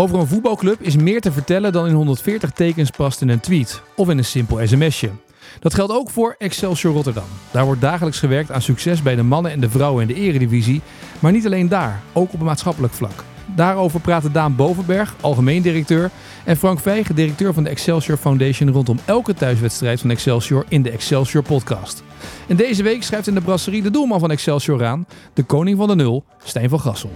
Over een voetbalclub is meer te vertellen dan in 140 tekens past in een tweet of in een simpel sms'je. Dat geldt ook voor Excelsior Rotterdam. Daar wordt dagelijks gewerkt aan succes bij de mannen en de vrouwen in de eredivisie. Maar niet alleen daar, ook op een maatschappelijk vlak. Daarover praten Daan Bovenberg, algemeen directeur, en Frank Vijgen, directeur van de Excelsior Foundation, rondom elke thuiswedstrijd van Excelsior in de Excelsior podcast. En deze week schrijft in de brasserie de doelman van Excelsior aan, de koning van de nul, Stijn van Gassel.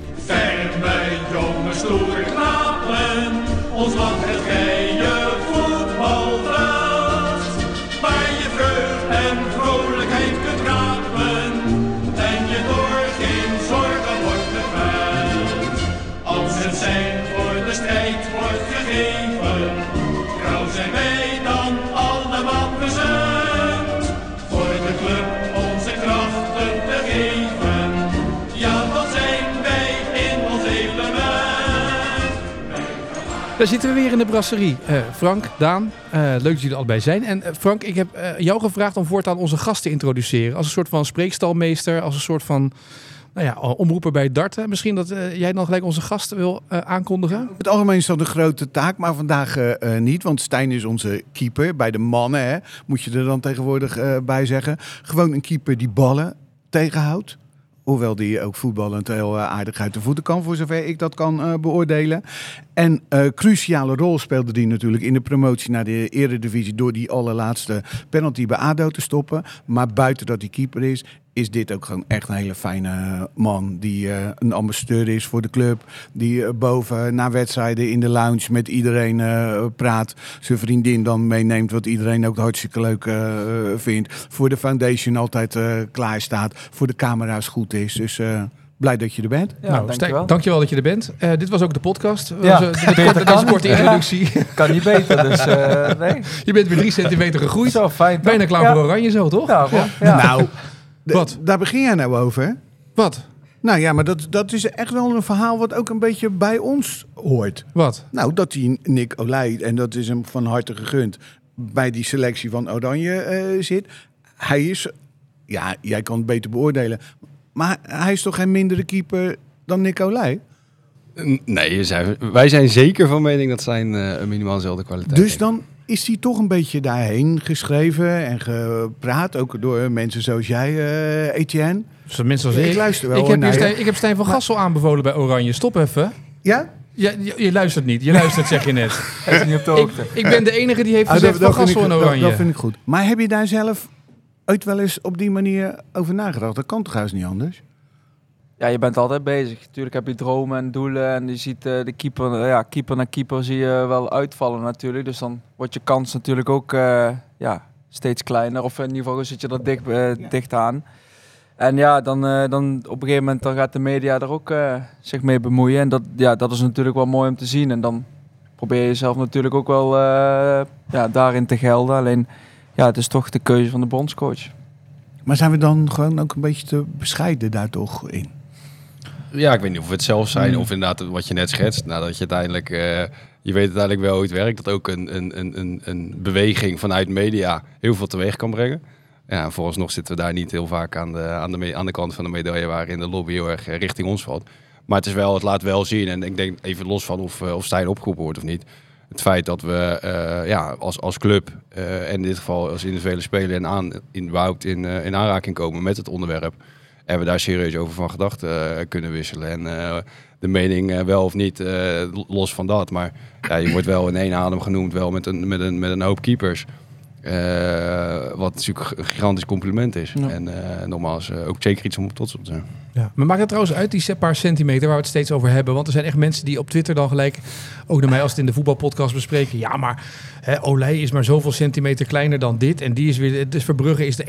Ons Daar zitten we weer in de brasserie. Eh, Frank, Daan, eh, leuk dat jullie er allebei zijn. En eh, Frank, ik heb jou gevraagd om voortaan onze gast te introduceren. Als een soort van spreekstalmeester, als een soort van nou ja, omroeper bij darten. Misschien dat jij dan gelijk onze gast wil aankondigen? Het algemeen is dat een grote taak, maar vandaag niet. Want Stijn is onze keeper. Bij de mannen, hè, moet je er dan tegenwoordig bij zeggen. Gewoon een keeper die ballen tegenhoudt. Hoewel die ook voetballend heel eh, aardig uit de voeten kan, voor zover ik dat kan eh, beoordelen. En eh cruciale rol speelde die natuurlijk in de promotie naar de eredivisie... door die allerlaatste penalty bij ADO te stoppen. Maar buiten dat hij keeper is, is dit ook gewoon echt een hele fijne man. Die eh, een ambassadeur is voor de club. Die eh, boven na wedstrijden in de lounge met iedereen eh, praat. Zijn vriendin dan meeneemt, wat iedereen ook hartstikke leuk eh, vindt. Voor de foundation altijd eh, klaar staat. Voor de camera's goed is. Dus eh, blij dat je er bent. Ja, nou, dankjewel. dankjewel dat je er bent. Eh, dit was ook de podcast. Ja, dit korte- deze korte niet. introductie. Kan niet beter, dus eh, nee. je bent weer drie centimeter gegroeid. Zo fijn. Bijna klaar ja. voor oranje zo, toch? Ja. Nou, Wat? daar begin jij nou over, hè? Wat? Nou ja, maar dat, dat is echt wel een verhaal wat ook een beetje bij ons hoort. Wat? Nou, dat die Nick Olij, en dat is hem van harte gegund, bij die selectie van Oranje eh, zit. Hij is, ja, jij kan het beter beoordelen, maar hij is toch geen mindere keeper dan Nick Olij? Nee, wij zijn zeker van mening dat zijn eh, een minimaal dezelfde kwaliteit Dus dan is hij toch een beetje daarheen geschreven en gepraat, ook door mensen zoals jij, eh, Etienne. Zo mensen als Ik ik. luister wel, Ik heb. Stijn, ik heb Stijn van Gassel aanbevolen bij Oranje. Stop even. Ja? Ja, je, je luistert niet. Je luistert, zeg je net. Hij is niet op de ik, hoogte. ik ben de enige die heeft Ah, gezegd van Gassel en dat- Oranje. dat vind ik goed. Maar heb je daar zelf ooit wel eens op die manier over nagedacht? Dat kan toch juist niet anders? Ja, je bent altijd bezig. Natuurlijk heb je dromen en doelen en je ziet eh, de keeper, eh, ja, keeper na keeper zie je wel uitvallen natuurlijk. Dus dan wordt je kans natuurlijk ook eh, ja, steeds kleiner. Of in ieder geval zit je er dicht, dicht aan. En ja, dan, dan op een gegeven moment dan gaat de media er ook zich mee bemoeien. En dat, ja, dat is natuurlijk wel mooi om te zien. En dan probeer je jezelf natuurlijk ook wel ja, daarin te gelden. Alleen, ja, het is toch de keuze van de bondscoach. Maar zijn we dan gewoon ook een beetje te bescheiden daar toch in? Ja, ik weet niet of het zelf zijn Hmm. of inderdaad wat je net schetst. Nadat je uiteindelijk, eh, je weet uiteindelijk wel hoe het werkt. Dat ook een, een, een, een, beweging vanuit media heel veel teweeg kan brengen. Ja, vooralsnog zitten we daar niet heel vaak aan de, aan de, aan de kant van de medaille waarin de lobby heel erg eh, richting ons valt. Maar het, is wel, het laat wel zien, en ik denk even los van of, eh, of Stijn opgeroepen wordt of niet. Het feit dat we ja, als, als club en in dit geval als individuele speler en aan, in, überhaupt in, in aanraking komen met het onderwerp. En we daar serieus over van gedachten eh, kunnen wisselen. En eh, de mening eh, wel of niet, los van dat. Maar ja, je wordt wel in één adem genoemd, wel met een, met een, met een hoop keepers. Eh, wat natuurlijk een gigantisch compliment is. Ja. En eh, nogmaals, eh, ook zeker iets om op trots op te zijn. Ja. Maar maakt het trouwens uit, die paar centimeter waar we het steeds over hebben? Want er zijn echt mensen die op Twitter dan gelijk, ook naar mij als het in de voetbalpodcast bespreken. Ja, maar hè, Olij is maar zoveel centimeter kleiner dan dit. En die is weer, dus Verbrugge is de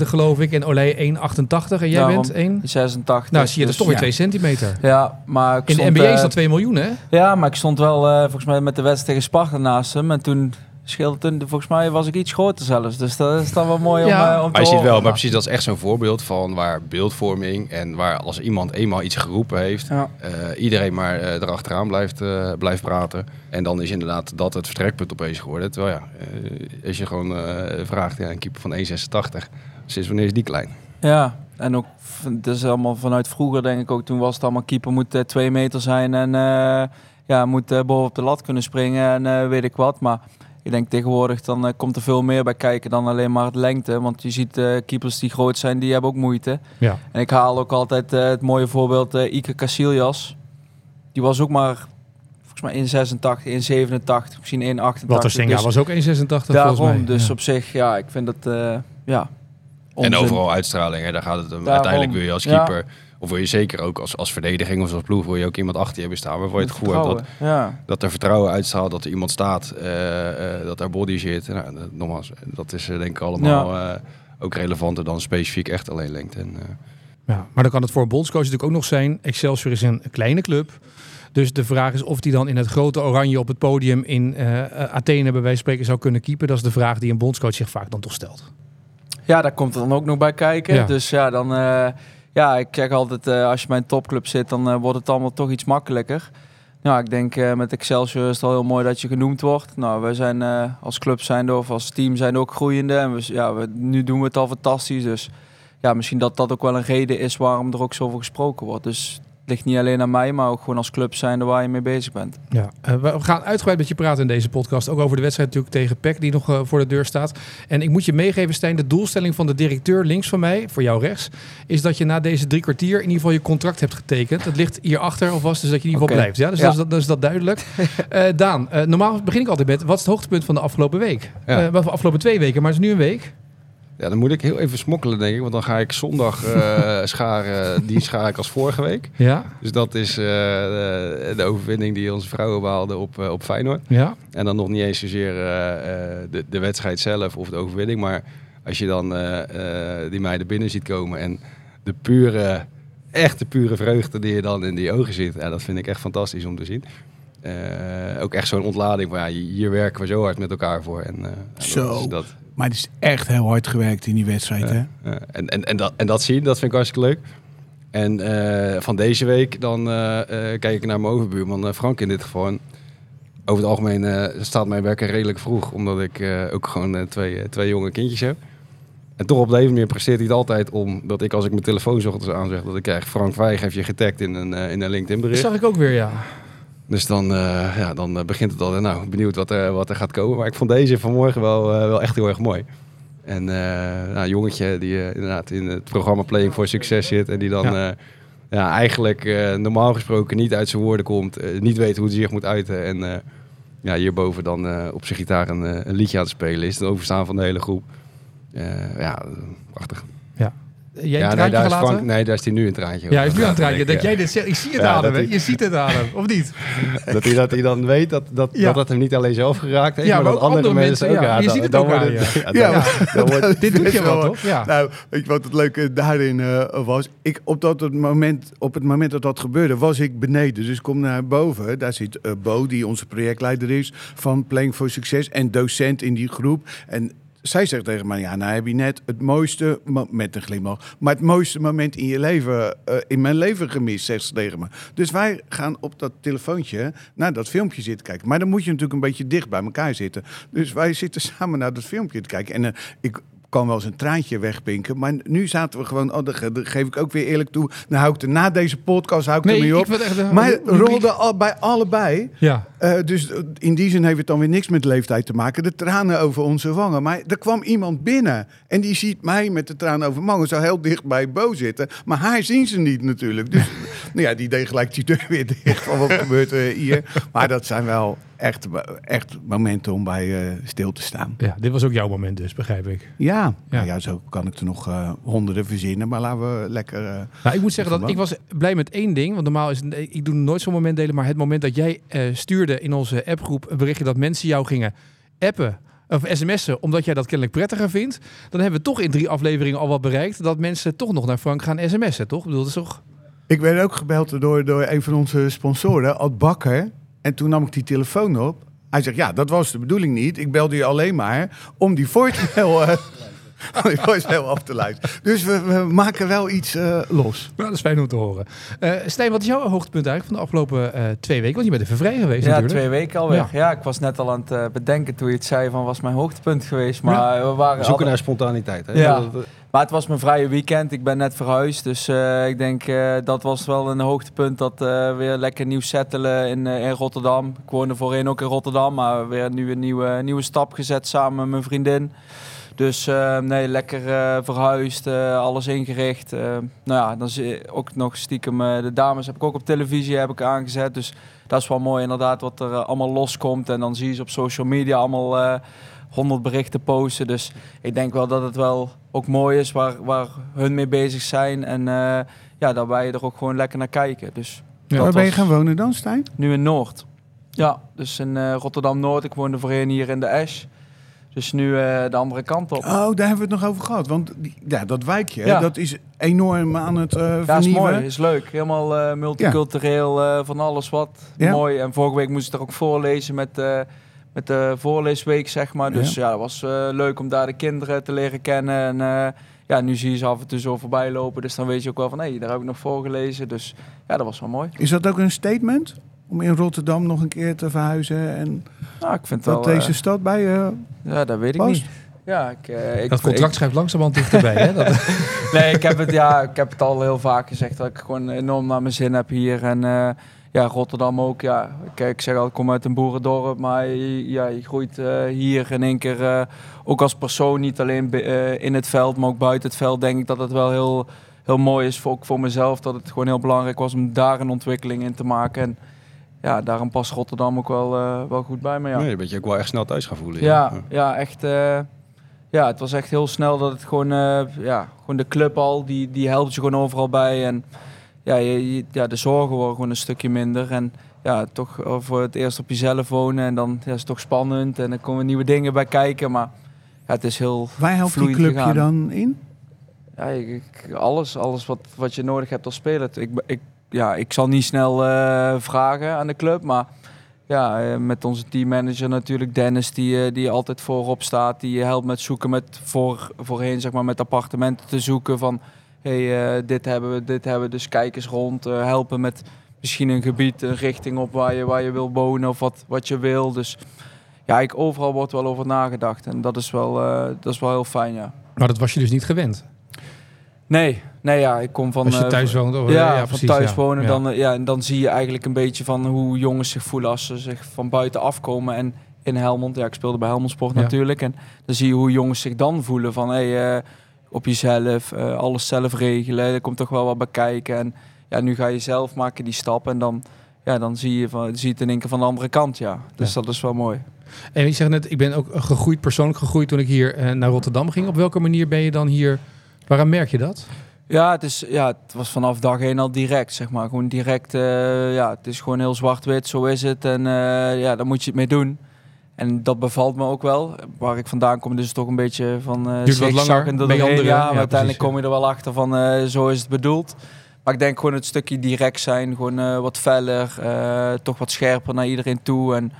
1,91 geloof ik. En Olij 1,88. En jij Daarom. bent 1? 86. Nou, zie je, dat is toch weer ja. 2 centimeter. Ja, maar ik In de stond, NBA is dat 2 miljoen, hè? Ja, maar ik stond wel eh, volgens mij met de wedstrijd tegen Sparta naast hem. En toen scheelde toen, volgens mij was ik iets groter zelfs. Dus dat is dan wel mooi om, Ja. eh, om te Maar je ziet wel, maar precies, dat is echt zo'n voorbeeld van waar beeldvorming en waar als iemand eenmaal iets geroepen heeft, Ja. eh, iedereen maar eh, erachteraan blijft, eh, blijft praten. En dan is inderdaad dat het vertrekpunt opeens geworden. Terwijl ja, eh, als je gewoon eh, vraagt, ja, een keeper van 1,86, sinds wanneer is die klein? ja, en ook, het is allemaal vanuit vroeger denk ik ook. Toen was het allemaal keeper moet twee meter zijn. En eh, ja, moet boven op de lat kunnen springen en eh, weet ik wat. Maar ik denk tegenwoordig dan eh, komt er veel meer bij kijken dan alleen maar het lengte. Want je ziet eh, keepers die groot zijn, die hebben ook moeite. Ja. En ik haal ook altijd eh, het mooie voorbeeld eh Ike Casillas. Die was ook maar volgens mij 1,86, 1,87, misschien 1,88. Wat er Senga Dus was ook 1,86 volgens mij. Daarom, dus Ja. op zich, ja, ik vind dat, eh, ja... En overal uitstraling, hè, daar gaat het om. Daarom, Uiteindelijk wil je als ja. Of wil je zeker ook als, als verdediging of als ploeg, wil je ook iemand achter je hebben staan waarvoor je het gevoel hebt dat, Ja. dat er vertrouwen uitstraalt, dat er iemand staat, eh, eh, dat er body zit. Nou, dat, nogmaals, dat is eh, denk ik allemaal eh, ook relevanter dan specifiek echt alleen lengte. En, eh, Ja, maar dan kan het voor een bondscoach natuurlijk ook nog zijn. Excelsior is een kleine club. Dus de vraag is of die dan in het grote oranje op het podium in eh, Athene bij wijze van spreken zou kunnen keepen. Dat is de vraag die een bondscoach zich vaak dan toch stelt. Ja, daar komt er dan ook nog bij kijken. Ja. Dus ja, dan, eh, ja, ik zeg altijd, eh, als je bij een topclub zit, dan eh, wordt het allemaal toch iets makkelijker. Nou, ik denk eh, met Excelsior is het al heel mooi dat je genoemd wordt. Nou, wij zijn als club zijnde of als team zijn ook groeiende. En we, ja, we, nu doen we het al fantastisch. Dus ja, misschien dat dat ook wel een reden is waarom er ook zoveel gesproken wordt. Dus ligt niet alleen aan mij, maar ook gewoon als club zijnde waar je mee bezig bent. Ja, eh, we gaan uitgebreid met je praten in deze podcast. Ook over de wedstrijd natuurlijk tegen PEC die nog eh, voor de deur staat. En ik moet je meegeven, Stijn, de doelstelling van de directeur links van mij, voor jou rechts, is dat je na deze drie kwartier in ieder geval je contract hebt getekend. Het ligt hierachter alvast, dus dat je in ieder geval blijft. Ja, dus Ja. Dat, is, dat, is dat duidelijk. Eh, Daan, normaal begin ik altijd met, wat is het hoogtepunt van de afgelopen week? Ja. De afgelopen twee weken, maar het is nu een week. Ja, dan moet ik heel even smokkelen, denk ik. Want dan ga ik zondag eh, scharen, die schaar ik als vorige week. Ja, Dus dat is eh, de, de overwinning die onze vrouwen behaalden op, eh, op Feyenoord. ja. En dan nog niet eens zozeer eh, eh, de, de wedstrijd zelf of de overwinning. Maar als je dan eh, eh, die meiden binnen ziet komen en de pure, echte pure vreugde die je dan in die ogen ziet. Ja, dat vind ik echt fantastisch om te zien. Eh, ook echt zo'n ontlading van ja, hier werken we zo hard met elkaar voor. En, eh, dat Zo. is dat, Maar het is echt heel hard gewerkt in die wedstrijd, hè? eh, en, en, en, dat, en dat zien, dat vind ik hartstikke leuk. En eh, van deze week dan eh, eh, kijk ik naar mijn overbuurman Frank in dit geval. En over het algemeen eh, staat mijn werk er redelijk vroeg, omdat ik eh, ook gewoon twee, twee jonge kindjes heb. En toch op de een of andere manier presteert hij het altijd om dat ik als ik mijn telefoon ochtends aanzeg, dat ik krijg Frank Vijg heeft je getagd in een, in een LinkedIn Dat bericht. zag ik ook weer, ja. Dus dan, eh, ja, dan eh, begint het al. Nou, benieuwd wat er, wat er gaat komen. Maar ik vond deze vanmorgen wel, eh, wel echt heel erg mooi. En eh nou, een jongetje die eh, inderdaad in het programma Playing for Success zit. En die dan Ja. ja. eigenlijk eh, normaal gesproken niet uit zijn woorden komt. eh, niet weet hoe hij zich moet uiten. En eh, ja, hierboven dan eh, op zijn gitaar een, eh, een liedje aan het spelen is. Het overstaan van de hele groep. Eh, ja, prachtig. Jij ja, een nee, daar is? Frank, nee, daar is hij nu een traantje Ja, hij is nu aan het over. traantje. Dat jij dit zegt, ik zie het Ja, aan hem, Je ziet het aan hem, of niet? Dat hij, dat hij dan weet dat dat, Ja. dat het hem niet alleen zelf geraakt heeft, Ja, maar, maar dat ook andere, andere mensen mensen, ook ja. Je ziet het dan ook aan je. Dit doet je wel, toch? Nou, weet je wat het leuke daarin eh, was? Ik, op, dat het moment, op het moment dat dat gebeurde, was ik beneden. Dus ik kom naar boven. Daar zit eh, Bo, die onze projectleider is van Playing for Success. En docent in die groep. En zij zegt tegen mij, ja, nou heb je net het mooiste, mo- met een glimlach, maar het mooiste moment in je leven, eh, in mijn leven gemist, zegt ze tegen me. Dus wij gaan op dat telefoontje naar dat filmpje zitten kijken. Maar dan moet je natuurlijk een beetje dicht bij elkaar zitten. Dus wij zitten samen naar dat filmpje te kijken. En eh, ik kan wel eens een traantje wegpinken. Maar nu zaten we gewoon, oh, dat ge- dat geef ik ook weer eerlijk toe. Dan hou ik er na deze podcast hou ik Nee, ermee ik op. het echt maar rolde al bij allebei. Ja. Eh, dus eh, in die zin heeft het dan weer niks met leeftijd te maken. De tranen over onze wangen. Maar er kwam iemand binnen. En die ziet mij met de tranen over mijn wangen zo heel dicht bij Bo zitten. Maar haar zien ze niet natuurlijk. Dus nou ja, die deed gelijk die deur weer dicht. Van wat gebeurt er hier? Maar dat zijn wel echt, echt momenten om bij eh, stil te staan. ja, dit was ook jouw moment dus, begrijp ik. Ja, Ja. Nou ja zo kan ik er nog honderden verzinnen. Maar laten we lekker... Nou, ik moet zeggen dat ik was blij met één ding. Want normaal is ik doe nooit zo'n moment delen. Maar het moment dat jij eh, in onze appgroep een berichtje dat mensen jou gingen appen. Of sms'en, omdat jij dat kennelijk prettiger vindt. Dan hebben we toch in drie afleveringen al wat bereikt. Dat mensen toch nog naar Frank gaan sms'en, toch? Ik bedoel, dat is toch... Ik werd ook gebeld door, door een van onze sponsoren, Ad Bakker. En toen nam ik die telefoon op. Hij zegt, ja, dat was de bedoeling niet. Ik belde je alleen maar om die voicemail... eh, Die was heel af te luisteren. Dus we, we maken wel iets eh, los. Nou, dat is fijn om te horen. Eh Stijn, wat is jouw hoogtepunt eigenlijk van de afgelopen eh, twee weken? Want je bent even vrij geweest Ja, natuurlijk. twee weken alweer. Ja. Ja. ik was net al aan het bedenken toen je het zei van was mijn hoogtepunt geweest. Maar we waren zoeken naar spontaniteit. Hè? Ja. Maar het was mijn vrije weekend. Ik ben net verhuisd. Dus eh, ik denk eh, dat was wel een hoogtepunt. Dat eh, weer lekker nieuw settelen in, eh, in Rotterdam. Ik woonde voorheen ook in Rotterdam. Maar weer nu een nieuwe, nieuwe stap gezet samen met mijn vriendin. Dus eh, nee, lekker eh, verhuisd. eh, alles ingericht. Eh, nou ja, dan zie ook nog stiekem eh, de dames heb ik ook op televisie heb ik aangezet. Dus dat is wel mooi inderdaad wat er allemaal loskomt. En dan zie je ze op social media allemaal... 100 berichten posten. Dus ik denk wel dat het wel ook mooi is waar, waar hun mee bezig zijn. En ja, dat wij er ook gewoon lekker naar kijken. Dus Ja, Waar ben je gaan wonen dan, Stijn? nu in Noord. Ja, dus in Rotterdam-Noord. Ik woonde voorheen hier in de Esch. Dus nu eh, de andere kant op. Oh, daar hebben we het nog over gehad. Want die, ja, dat wijkje, Ja. dat is enorm aan het eh Ja, is vernieuwen. mooi, is leuk. Helemaal eh, multicultureel, van alles wat. Ja. Mooi. En vorige week moest ik er ook voorlezen met, met de voorleesweek, zeg maar. Dus ja, dat was leuk om daar de kinderen te leren kennen. En ja, nu zie je ze af en toe zo voorbij lopen. Dus dan weet je ook wel van, hé, daar heb ik nog voorgelezen. Dus ja, dat was wel mooi. Is dat ook een statement? Om in Rotterdam nog een keer te verhuizen en Nou, ik vind dat wel... eh, deze stad bij je ja, dat weet ik past? niet. Ja, ik, eh, ik, Dat contract schrijft langzamerhand dichterbij. Hè? Dat, nee, ik heb, het, ja, ik heb het al heel vaak gezegd dat ik gewoon enorm naar mijn zin heb hier. En eh, ja, Rotterdam ook. Ja, kijk, ik zeg al, ik kom uit een boerendorp, maar je, ja, je groeit eh, hier in één keer eh, ook als persoon, niet alleen eh, in het veld, maar ook buiten het veld, denk ik dat het wel heel, heel mooi is, voor, ook voor mezelf, dat het gewoon heel belangrijk was om daar een ontwikkeling in te maken. En ja, daarom past Rotterdam ook wel, eh, wel goed bij me. Ja. Nee, dan ben je ook wel echt snel thuis gaan voelen. Ja, ja, echt. eh, ja, het was echt heel snel dat het gewoon, eh, ja, gewoon de club al, die, die helpt je gewoon overal bij. En ja, je, je- ja, de zorgen worden gewoon een stukje minder. En ja, toch voor het eerst op jezelf wonen en dan ja, is het toch spannend. En er komen nieuwe dingen bij kijken. Maar ja, het is heel Waar helpt die club je dan in? Ja, ik- alles, alles wat, wat je nodig hebt als speler. Ik, ik, ja, ik zal niet snel eh, vragen aan de club, maar ja, eh, met onze teammanager natuurlijk, Dennis, die, eh, die altijd voorop staat. Die helpt met zoeken, met voor, voorheen zeg maar, met appartementen te zoeken van... hey, dit hebben we, dit hebben we, dus kijk eens rond. helpen met misschien een gebied, een richting op waar je, waar je wil wonen of wat, wat je wil. Dus ja, ik, overal wordt wel over nagedacht en dat is wel, dat is wel heel fijn, ja. maar dat was je dus niet gewend. Nee, nee ja, ik kom van... Als je eh, thuis woont. of- ja, ja, van precies, thuis ja. wonen, Ja. Dan, eh, ja, en dan zie je eigenlijk een beetje van hoe jongens zich voelen als ze zich van buiten afkomen. En in Helmond, ja, ik speelde bij Helmond Sport natuurlijk. En dan zie je hoe jongens zich dan voelen van hey, eh, op jezelf, alles zelf regelen. Er komt toch wel wat bij kijken. En ja, nu ga je zelf maken die stap en dan, ja, dan zie je, van, zie je het in één keer van de andere kant, ja. Dus dat is wel mooi. En je zegt net, ik ben ook gegroeid, persoonlijk gegroeid toen ik hier naar Rotterdam ging. Op welke manier ben je dan hier? Waaraan merk je dat? Ja, het, is, ja, het was vanaf dag één al direct, zeg maar. Gewoon direct, eh, ja, het is gewoon heel zwart-wit, zo is het. En eh, ja, daar moet je het mee doen. En dat bevalt me ook wel. Waar ik vandaan kom, dus het toch een beetje van uh, Duurt wat langer, en doorheen. meanderen, Ja, ja, maar uiteindelijk precies, kom je er wel achter van, zo is het bedoeld. Maar ik denk gewoon het stukje direct zijn, gewoon wat feller, toch wat scherper naar iedereen toe. En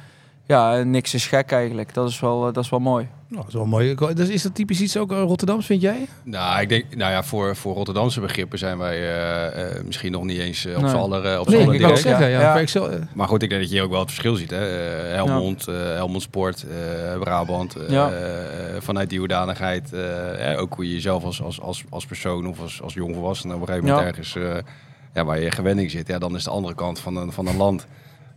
ja, niks is gek eigenlijk. Dat is wel, dat is wel mooi. Nou, dat is wel mooi. Dus is dat typisch iets ook eh, Rotterdams, vind jij? Nou, ik denk, nou ja, voor, voor Rotterdamse begrippen zijn wij eh, eh, misschien nog niet eens op Nee. z'n aller, eh, op z'n Nee, allen ik direct. zeggen. Ja, Ja. Maar goed, ik denk dat je hier ook wel het verschil ziet. Hè? Eh, Helmond, eh, Helmond Sport, eh, Brabant. eh, Ja. eh, vanuit die hoedanigheid. ook hoe je jezelf als, als, als, als persoon of als, als jongvolwassene op een gegeven moment Ja. ergens... eh, ja, waar je gewenning zit. Ja, dan is de andere kant van een, van een land.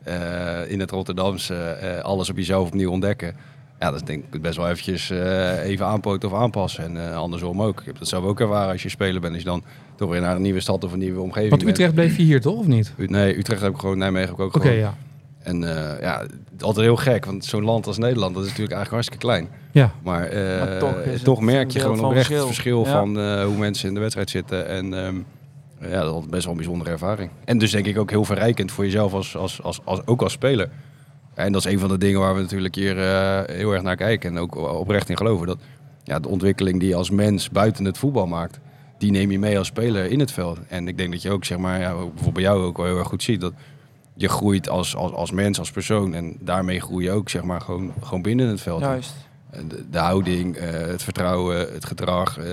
eh, in het Rotterdamse eh, alles op jezelf opnieuw ontdekken. Ja, dat is denk ik best wel eventjes eh, even aanpoten of aanpassen. En eh, andersom ook. Ik heb dat zelf ook ervaren als je speler bent. Als je dan toch weer naar een nieuwe stad of een nieuwe omgeving want bent. Utrecht bleef je hier toch, of niet? U- Nee, Utrecht heb ik gewoon, Nijmegen heb ik ook Oké, gewoon. ja. En eh, ja, altijd heel gek, want zo'n land als Nederland, dat is natuurlijk eigenlijk hartstikke klein. Ja, Maar, eh, Maar toch is merk je gewoon van oprecht het verschil. verschil Ja. van eh, hoe mensen in de wedstrijd zitten. En ehm, ja, dat is best wel een bijzondere ervaring. En dus denk ik ook heel verrijkend voor jezelf, als, als, als, als, ook als speler. En dat is een van de dingen waar we natuurlijk hier eh, heel erg naar kijken en ook oprecht in geloven. Dat ja, de ontwikkeling die je als mens buiten het voetbal maakt, die neem je mee als speler in het veld. En ik denk dat je ook, zeg maar, ja, bijvoorbeeld bij jou ook wel heel erg goed ziet dat je groeit als, als, als mens, als persoon. En daarmee groei je ook, zeg maar, gewoon, gewoon binnen het veld. Juist. De, de houding, eh, het vertrouwen, het gedrag. eh,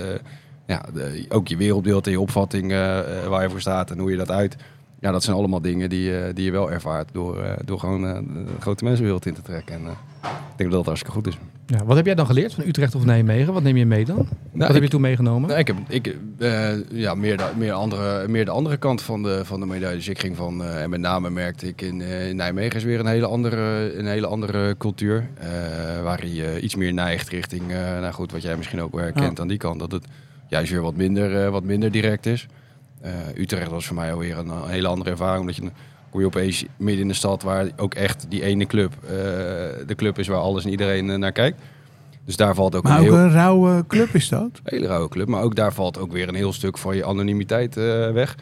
ja, de- ook je wereldbeeld en je opvatting waar je voor staat en hoe je dat uit. Ja, dat zijn allemaal dingen die, eh, die je wel ervaart door, eh, door gewoon eh, de grote mensenwereld in te trekken. En ik denk dat dat hartstikke goed is. Ja, wat heb jij dan geleerd van Utrecht of Nijmegen? Wat neem je mee dan? wat heb je toen meegenomen? Nou, ik heb ik, ja, meer, de, meer, andere, meer de andere kant van de, van de medaille. Dus ik ging van, en met name merkte ik in, in Nijmegen is weer een hele andere, een hele andere cultuur. waar je iets meer neigt richting, nou goed, wat jij misschien ook wel herkent aan die kant. Dat het juist weer wat minder, wat minder direct is. Eh, Utrecht was voor mij alweer een, een hele andere ervaring. Omdat je kom je opeens midden in de stad waar ook echt die ene club eh, de club is waar alles en iedereen eh, naar kijkt. Dus daar valt ook Maar een ook heel... een rauwe club is dat? Hele rauwe club. Maar ook daar valt ook weer een heel stuk van je anonimiteit weg.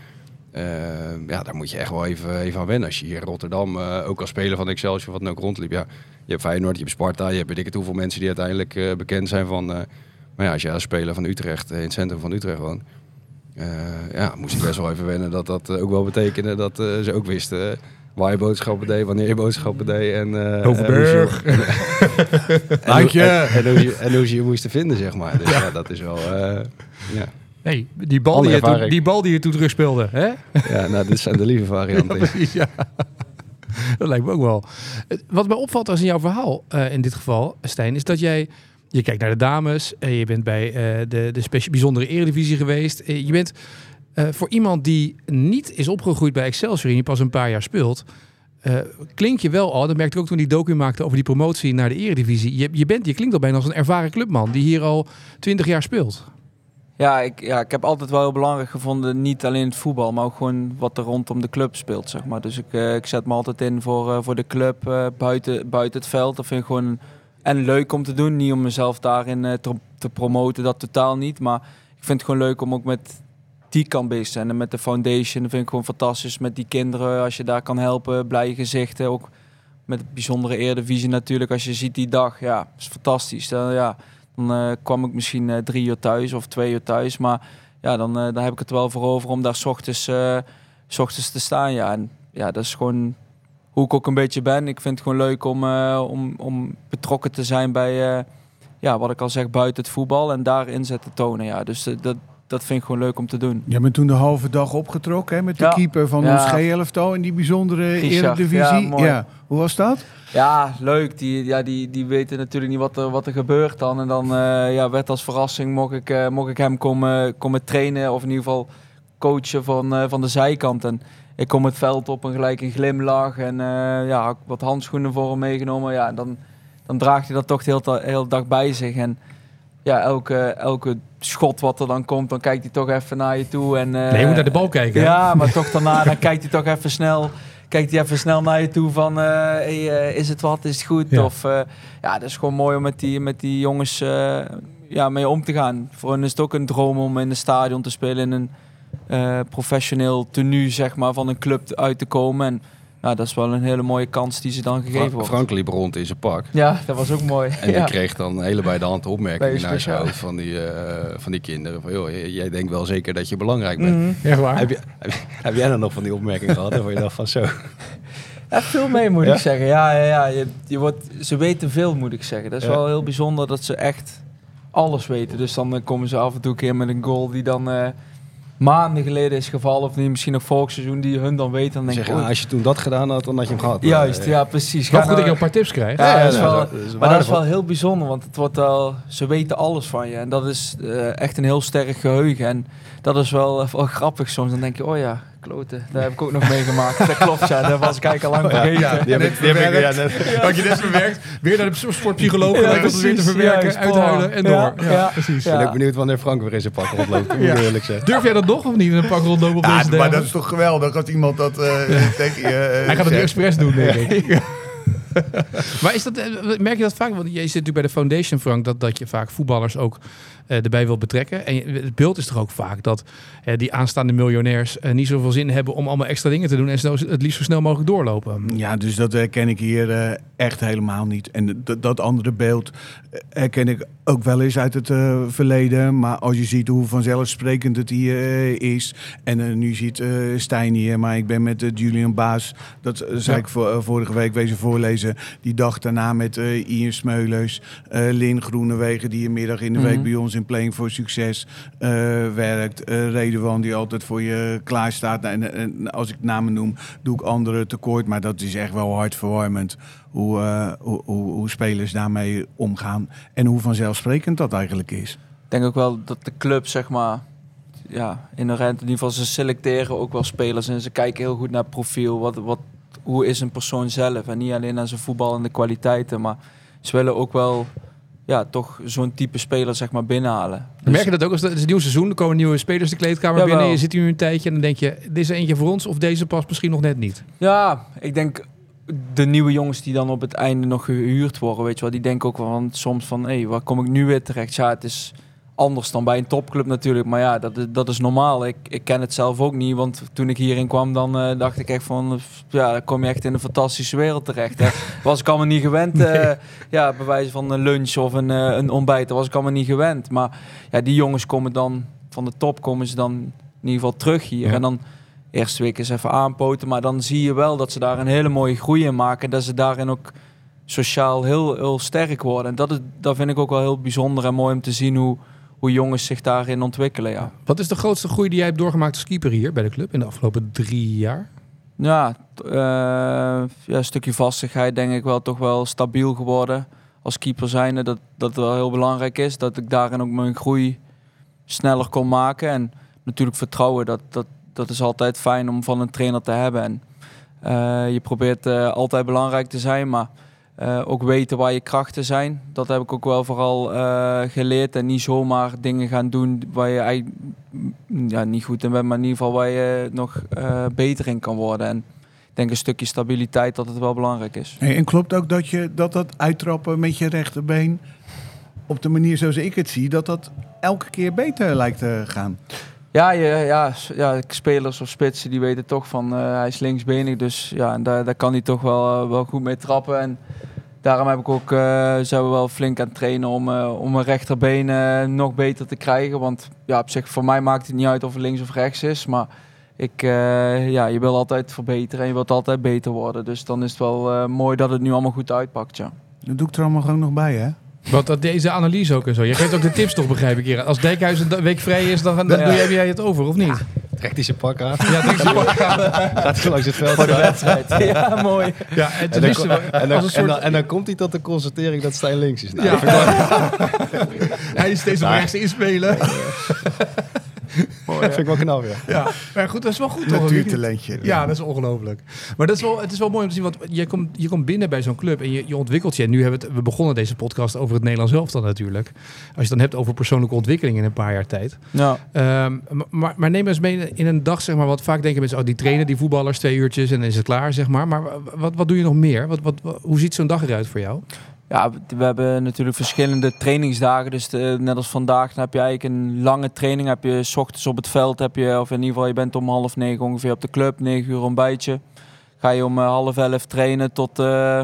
Ja, daar moet je echt wel even, even aan wennen. Als je hier in Rotterdam, ook als speler van Excelsior, wat dan ook rondliep. Ja, je hebt Feyenoord, je hebt Sparta, je hebt weet ik het hoeveel mensen die uiteindelijk bekend zijn van... maar ja, als je als speler van Utrecht in het centrum van Utrecht woont... eh, ja, moest ik best wel even wennen dat dat eh, ook wel betekende dat eh, ze ook wisten... Waar je boodschappen deed, wanneer je boodschappen deed en... eh, Overberg. en en. En, en hoe je, en hoe ze je moesten vinden, zeg maar. Dus ja, dat is wel... eh, ja. Nee, die bal, die je, die bal die je toen terug speelde. Hè? ja, nou, dit zijn de lieve varianten. Ja. Dat lijkt me ook wel. Wat mij opvalt als in jouw verhaal, eh, in dit geval, Stijn, is dat jij... Je kijkt naar de dames, je bent bij eh, de, de bijzondere eredivisie geweest. Eh, je bent eh, voor iemand die niet is opgegroeid bij Excelsior en die pas een paar jaar speelt... eh, klink je wel al, dat merkte ik ook toen die docu maakte over die promotie naar de eredivisie. Je, je, bent, je klinkt al bijna als een ervaren clubman die hier al twintig jaar speelt. Ja ik, ja, ik heb altijd wel heel belangrijk gevonden, niet alleen het voetbal, maar ook gewoon wat er rondom de club speelt, zeg maar. Dus ik, ik zet me altijd in voor, voor de club buiten, buiten het veld. Dat vind gewoon en leuk om te doen, niet om mezelf daarin eh, te, te promoten, dat totaal niet. Maar ik vind het gewoon leuk om ook met die kant bezig zijn. En met de foundation, dat vind ik gewoon fantastisch. Met die kinderen, als je daar kan helpen, blije gezichten. Ook met bijzondere Eredivisie natuurlijk, als je ziet die dag, ja, is fantastisch. Dan, ja, dan eh, kwam ik misschien eh, drie uur thuis of twee uur thuis. Maar ja, dan, dan heb ik het wel voor over om daar 's ochtends, 's ochtends te staan. Ja, en ja, dat is gewoon hoe ik ook een beetje ben. Ik vind het gewoon leuk om, eh, om, om betrokken te zijn bij, eh, ja, wat ik al zeg, buiten het voetbal. En daar inzet te tonen. Ja. Dus eh, dat, dat vind ik gewoon leuk om te doen. Je bent toen de halve dag opgetrokken hè, met de Ja. keeper van Ja. ons G-elftal in die bijzondere Richard, eredivisie. ja, mooi. Hoe was dat? Ja, leuk. Die, ja, die, die weten natuurlijk niet wat er, wat er gebeurt dan. En dan ja, werd als verrassing mocht ik, mocht ik hem komen, komen trainen. Of in ieder geval coachen van, van de zijkant. En ik kom het veld op en gelijk een glimlach. En eh, ja, wat handschoenen voor hem meegenomen. Ja, dan, dan draagt hij dat toch de hele, dag bij zich. En ja, elke, elke schot wat er dan komt, dan kijkt hij toch even naar je toe. En, eh, Nee, je moet naar de bal kijken. hè? ja, maar toch daarna dan kijkt hij toch even snel, kijkt hij even snel naar je toe van, eh, hey, is het wat, is het goed? Ja. Of ja, dat is gewoon mooi om met die, met die jongens ja, mee om te gaan. Voor hen is het ook een droom om in een stadion te spelen in een eh, professioneel tenue, zeg maar, van een club uit te komen. En ja, dat is wel een hele mooie kans die ze dan gegeven Frank, wordt. Frank liep rond in zijn pak. Ja, dat was ook mooi. En ja. die kreeg dan hele bij de hand opmerkingen je naar zijn hoofd van die, eh, van die kinderen. Van, joh, jij denkt wel zeker dat je belangrijk bent. Mhm. Echt waar? Heb, je, heb, heb jij dan nog van die opmerkingen gehad? Waarvan je dacht van zo. Ja, veel mee moet Ja? ik zeggen. Ja, ja, ja. Je, je wordt, ze weten veel, moet ik zeggen. Dat is Ja. wel heel bijzonder dat ze echt alles weten. Dus dan eh, komen ze af en toe een keer met een goal die dan eh, maanden geleden is gevallen. Of die misschien nog volgsseizoen, die hun dan weten. Dan denk Zeg, ik, ah, als je toen dat gedaan had, dan had je hem gehad. juist, ja, precies. Ga goed dat je een paar tips krijgt. Ja, dat is ja, wel, dat is maar dat is wel heel bijzonder, want het wordt wel, ze weten alles van je. En dat is eh, echt een heel sterk geheugen. En dat is wel, eh, wel grappig soms. Dan denk je, oh ja, kloten, daar heb ik ook nog meegemaakt. Dat klopt, ja, dat was ik eigenlijk al lang vergeten. Die heb ik, die heb ik, ja, net- Had je net verwerkt, weer naar de sportpsycholoog, Ja, ja, dat weer te precies, verwerken, uithuilen en door. ja, Ja, ja. precies. Ja. Ik ben ook benieuwd wanneer Frank weer in zijn pak rondloopt. Ja. eerlijk zeggen. Durf jij dat nog of niet in een pak rondlopen op Ja, deze maar dat is toch geweldig als iemand dat eh tegen je eh, Hij gaat het nu expres doen, denk ik. maar is dat, eh, merk je dat vaak? Want je zit natuurlijk bij de foundation, Frank, dat, dat je vaak voetballers ook erbij wilt betrekken. En het beeld is toch ook vaak dat eh, die aanstaande miljonairs eh, niet zoveel zin hebben om allemaal extra dingen te doen en het liefst zo snel mogelijk doorlopen. Ja, dus dat herken ik hier eh, echt helemaal niet. En dat, andere beeld eh, herken ik ook wel eens uit het eh, verleden. Maar als je ziet hoe vanzelfsprekend het hier eh, is. En eh, nu ziet eh Stijn hier, maar ik ben met eh, Julian Baas. Dat eh, zei Ja. ik eh, vorige week wezen voorlezen ze die dag daarna met eh, Ian Smeulers, eh Lin Groenewegen, die een middag in de Mhm. week bij ons in Playing for Succes eh, werkt. eh Redewan, die altijd voor je klaar staat. En, als ik namen noem, doe ik anderen tekort. Maar dat is echt wel hartverwarmend hoe, eh, hoe, hoe, hoe spelers daarmee omgaan. En hoe vanzelfsprekend dat eigenlijk is. Ik denk ook wel dat de club, zeg maar, ja, inherent in ieder geval, ze selecteren ook wel spelers en ze kijken heel goed naar profiel. Wat, wat, hoe is een persoon zelf? En niet alleen naar zijn voetbal en de kwaliteiten, maar ze willen ook wel, ja, toch zo'n type speler, zeg maar, binnenhalen. Dus- Merk je dat ook als het is een nieuw seizoen, er komen nieuwe spelers de kleedkamer Jawel. binnen, je zit hier een tijdje en dan denk je, dit is eentje voor ons of deze past misschien nog net niet. Ja, ik denk de nieuwe jongens die dan op het einde nog gehuurd worden, weet je wel, die denken ook wel van, soms van, hé, hey, waar kom ik nu weer terecht? Ja, het is anders dan bij een topclub natuurlijk, maar ja, dat is, dat is normaal. Ik, ik ken het zelf ook niet, want toen ik hierin kwam, dan eh, dacht ik echt van, eh, ja, dan kom je echt in een fantastische wereld terecht. Hè. Was ik allemaal niet gewend, eh, ja, bij wijze van een lunch of een, een ontbijt, dat was ik allemaal niet gewend. Maar ja, die jongens komen dan, van de top komen ze dan in ieder geval terug hier Ja. en dan eerste week eens even aanpoten. Maar dan zie je wel dat ze daar een hele mooie groei in maken. En dat ze daarin ook sociaal heel, heel sterk worden. En dat, is, dat vind ik ook wel heel bijzonder en mooi om te zien hoe, hoe jongens zich daarin ontwikkelen. Ja, Wat is de grootste groei die jij hebt doorgemaakt als keeper hier bij de club in de afgelopen drie jaar? ja, eh, ja een stukje vastigheid denk ik wel toch wel stabiel geworden. Als keeper zijnde dat dat wel heel belangrijk is. Dat ik daarin ook mijn groei sneller kon maken. En natuurlijk vertrouwen, dat, dat, dat is altijd fijn om van een trainer te hebben. En eh, je probeert eh, altijd belangrijk te zijn, maar eh, ook weten waar je krachten zijn. Dat heb ik ook wel vooral eh, geleerd. En niet zomaar dingen gaan doen waar je eigenlijk mm, ja, niet goed in bent, maar in ieder geval waar je nog eh, beter in kan worden. En ik denk een stukje stabiliteit dat het wel belangrijk is. En klopt ook dat je dat, dat uittrappen met je rechterbeen, op de manier zoals ik het zie, dat dat elke keer beter lijkt te gaan? Ja, ja, ja, spelers of spitsen die weten toch van eh, hij is linksbenig. Dus ja, en daar, daar kan hij toch wel, eh, wel goed mee trappen. En daarom heb ik ook, eh, zijn we wel flink aan het trainen om, om mijn rechterbeen nog beter te krijgen. Want ja, op zich, voor mij maakt het niet uit of het links of rechts is. Maar ik, ja, je wil altijd verbeteren en je wilt altijd beter worden. Dus dan is het wel mooi dat het nu allemaal goed uitpakt, ja. Dat doe ik er allemaal gewoon nog bij, hè? Want dat deze analyse ook en zo. Je geeft ook de tips toch, begrijp ik hier. Als Dijkhuis een week vrij is, dan, dan Ja. doe jij, jij het over, of niet? Trekt hij zijn pak aan. Ja, denk je Gaat hij langs het veld Voor de wedstrijd. ja, mooi. Ja, en, dan, en, soort, en komt hij tot de constatering dat Stijn links is. Nou, Ja. hij is steeds op Nou. rechts inspelen. vind ik wel knap, ja. Ja, maar goed, dat is wel goed toch? Natuurtalentje. Ja, dat is ongelooflijk. Maar dat is wel, het is wel mooi om te zien, want je komt, je komt binnen bij zo'n club en je, je ontwikkelt je. En nu hebben we, het, we begonnen deze podcast over het Nederlands elftal natuurlijk. Als je het dan hebt over persoonlijke ontwikkeling in een paar jaar tijd. Ja. Ehm, maar, maar neem eens mee in een dag, zeg maar, wat vaak denken mensen, oh, die trainen die voetballers twee uurtjes en dan is het klaar, zeg maar. Maar wat, wat doe je nog meer? Wat, wat, wat- hoe ziet zo'n dag eruit voor jou? Ja, we- hebben natuurlijk verschillende trainingsdagen. Dus de- net als vandaag heb je eigenlijk een lange training. Heb je 's ochtends op het veld, heb je, of in ieder geval je bent om half negen ongeveer op de club, negen uur ontbijtje. Ga je om eh, half elf trainen tot, eh,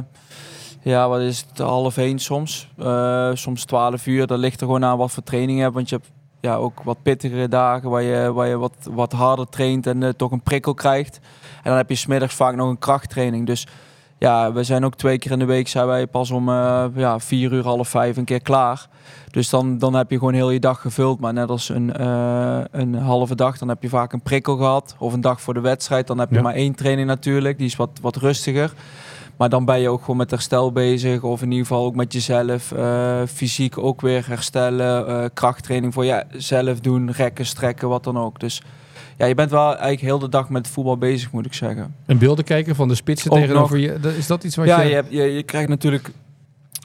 ja, wat is het, half één soms. Eh, soms twaalf uur. Dat ligt er gewoon aan wat voor training je hebt. Want je hebt ja, ook wat pittigere dagen waar je, waar je wat, wat harder traint en eh, toch een prikkel krijgt. En dan heb je smiddags vaak nog een krachttraining. Dus ja, we zijn ook twee keer in de week zijn wij pas om eh, ja, vier uur, half vijf een keer klaar. Dus dan, dan heb je gewoon heel je dag gevuld. Maar net als een, eh, een halve dag, dan heb je vaak een prikkel gehad. Of een dag voor de wedstrijd, dan heb je Ja. maar één training natuurlijk. Die is wat, wat rustiger. Maar dan ben je ook gewoon met herstel bezig. Of in ieder geval ook met jezelf. eh, fysiek ook weer herstellen. krachttraining voor jezelf doen. Rekken, strekken, wat dan ook. Dus ja, je bent wel eigenlijk heel de dag met voetbal bezig, moet ik zeggen. En beelden kijken van de spitsen Ook tegenover je. Is dat iets wat ja, je... je, je, je krijgt natuurlijk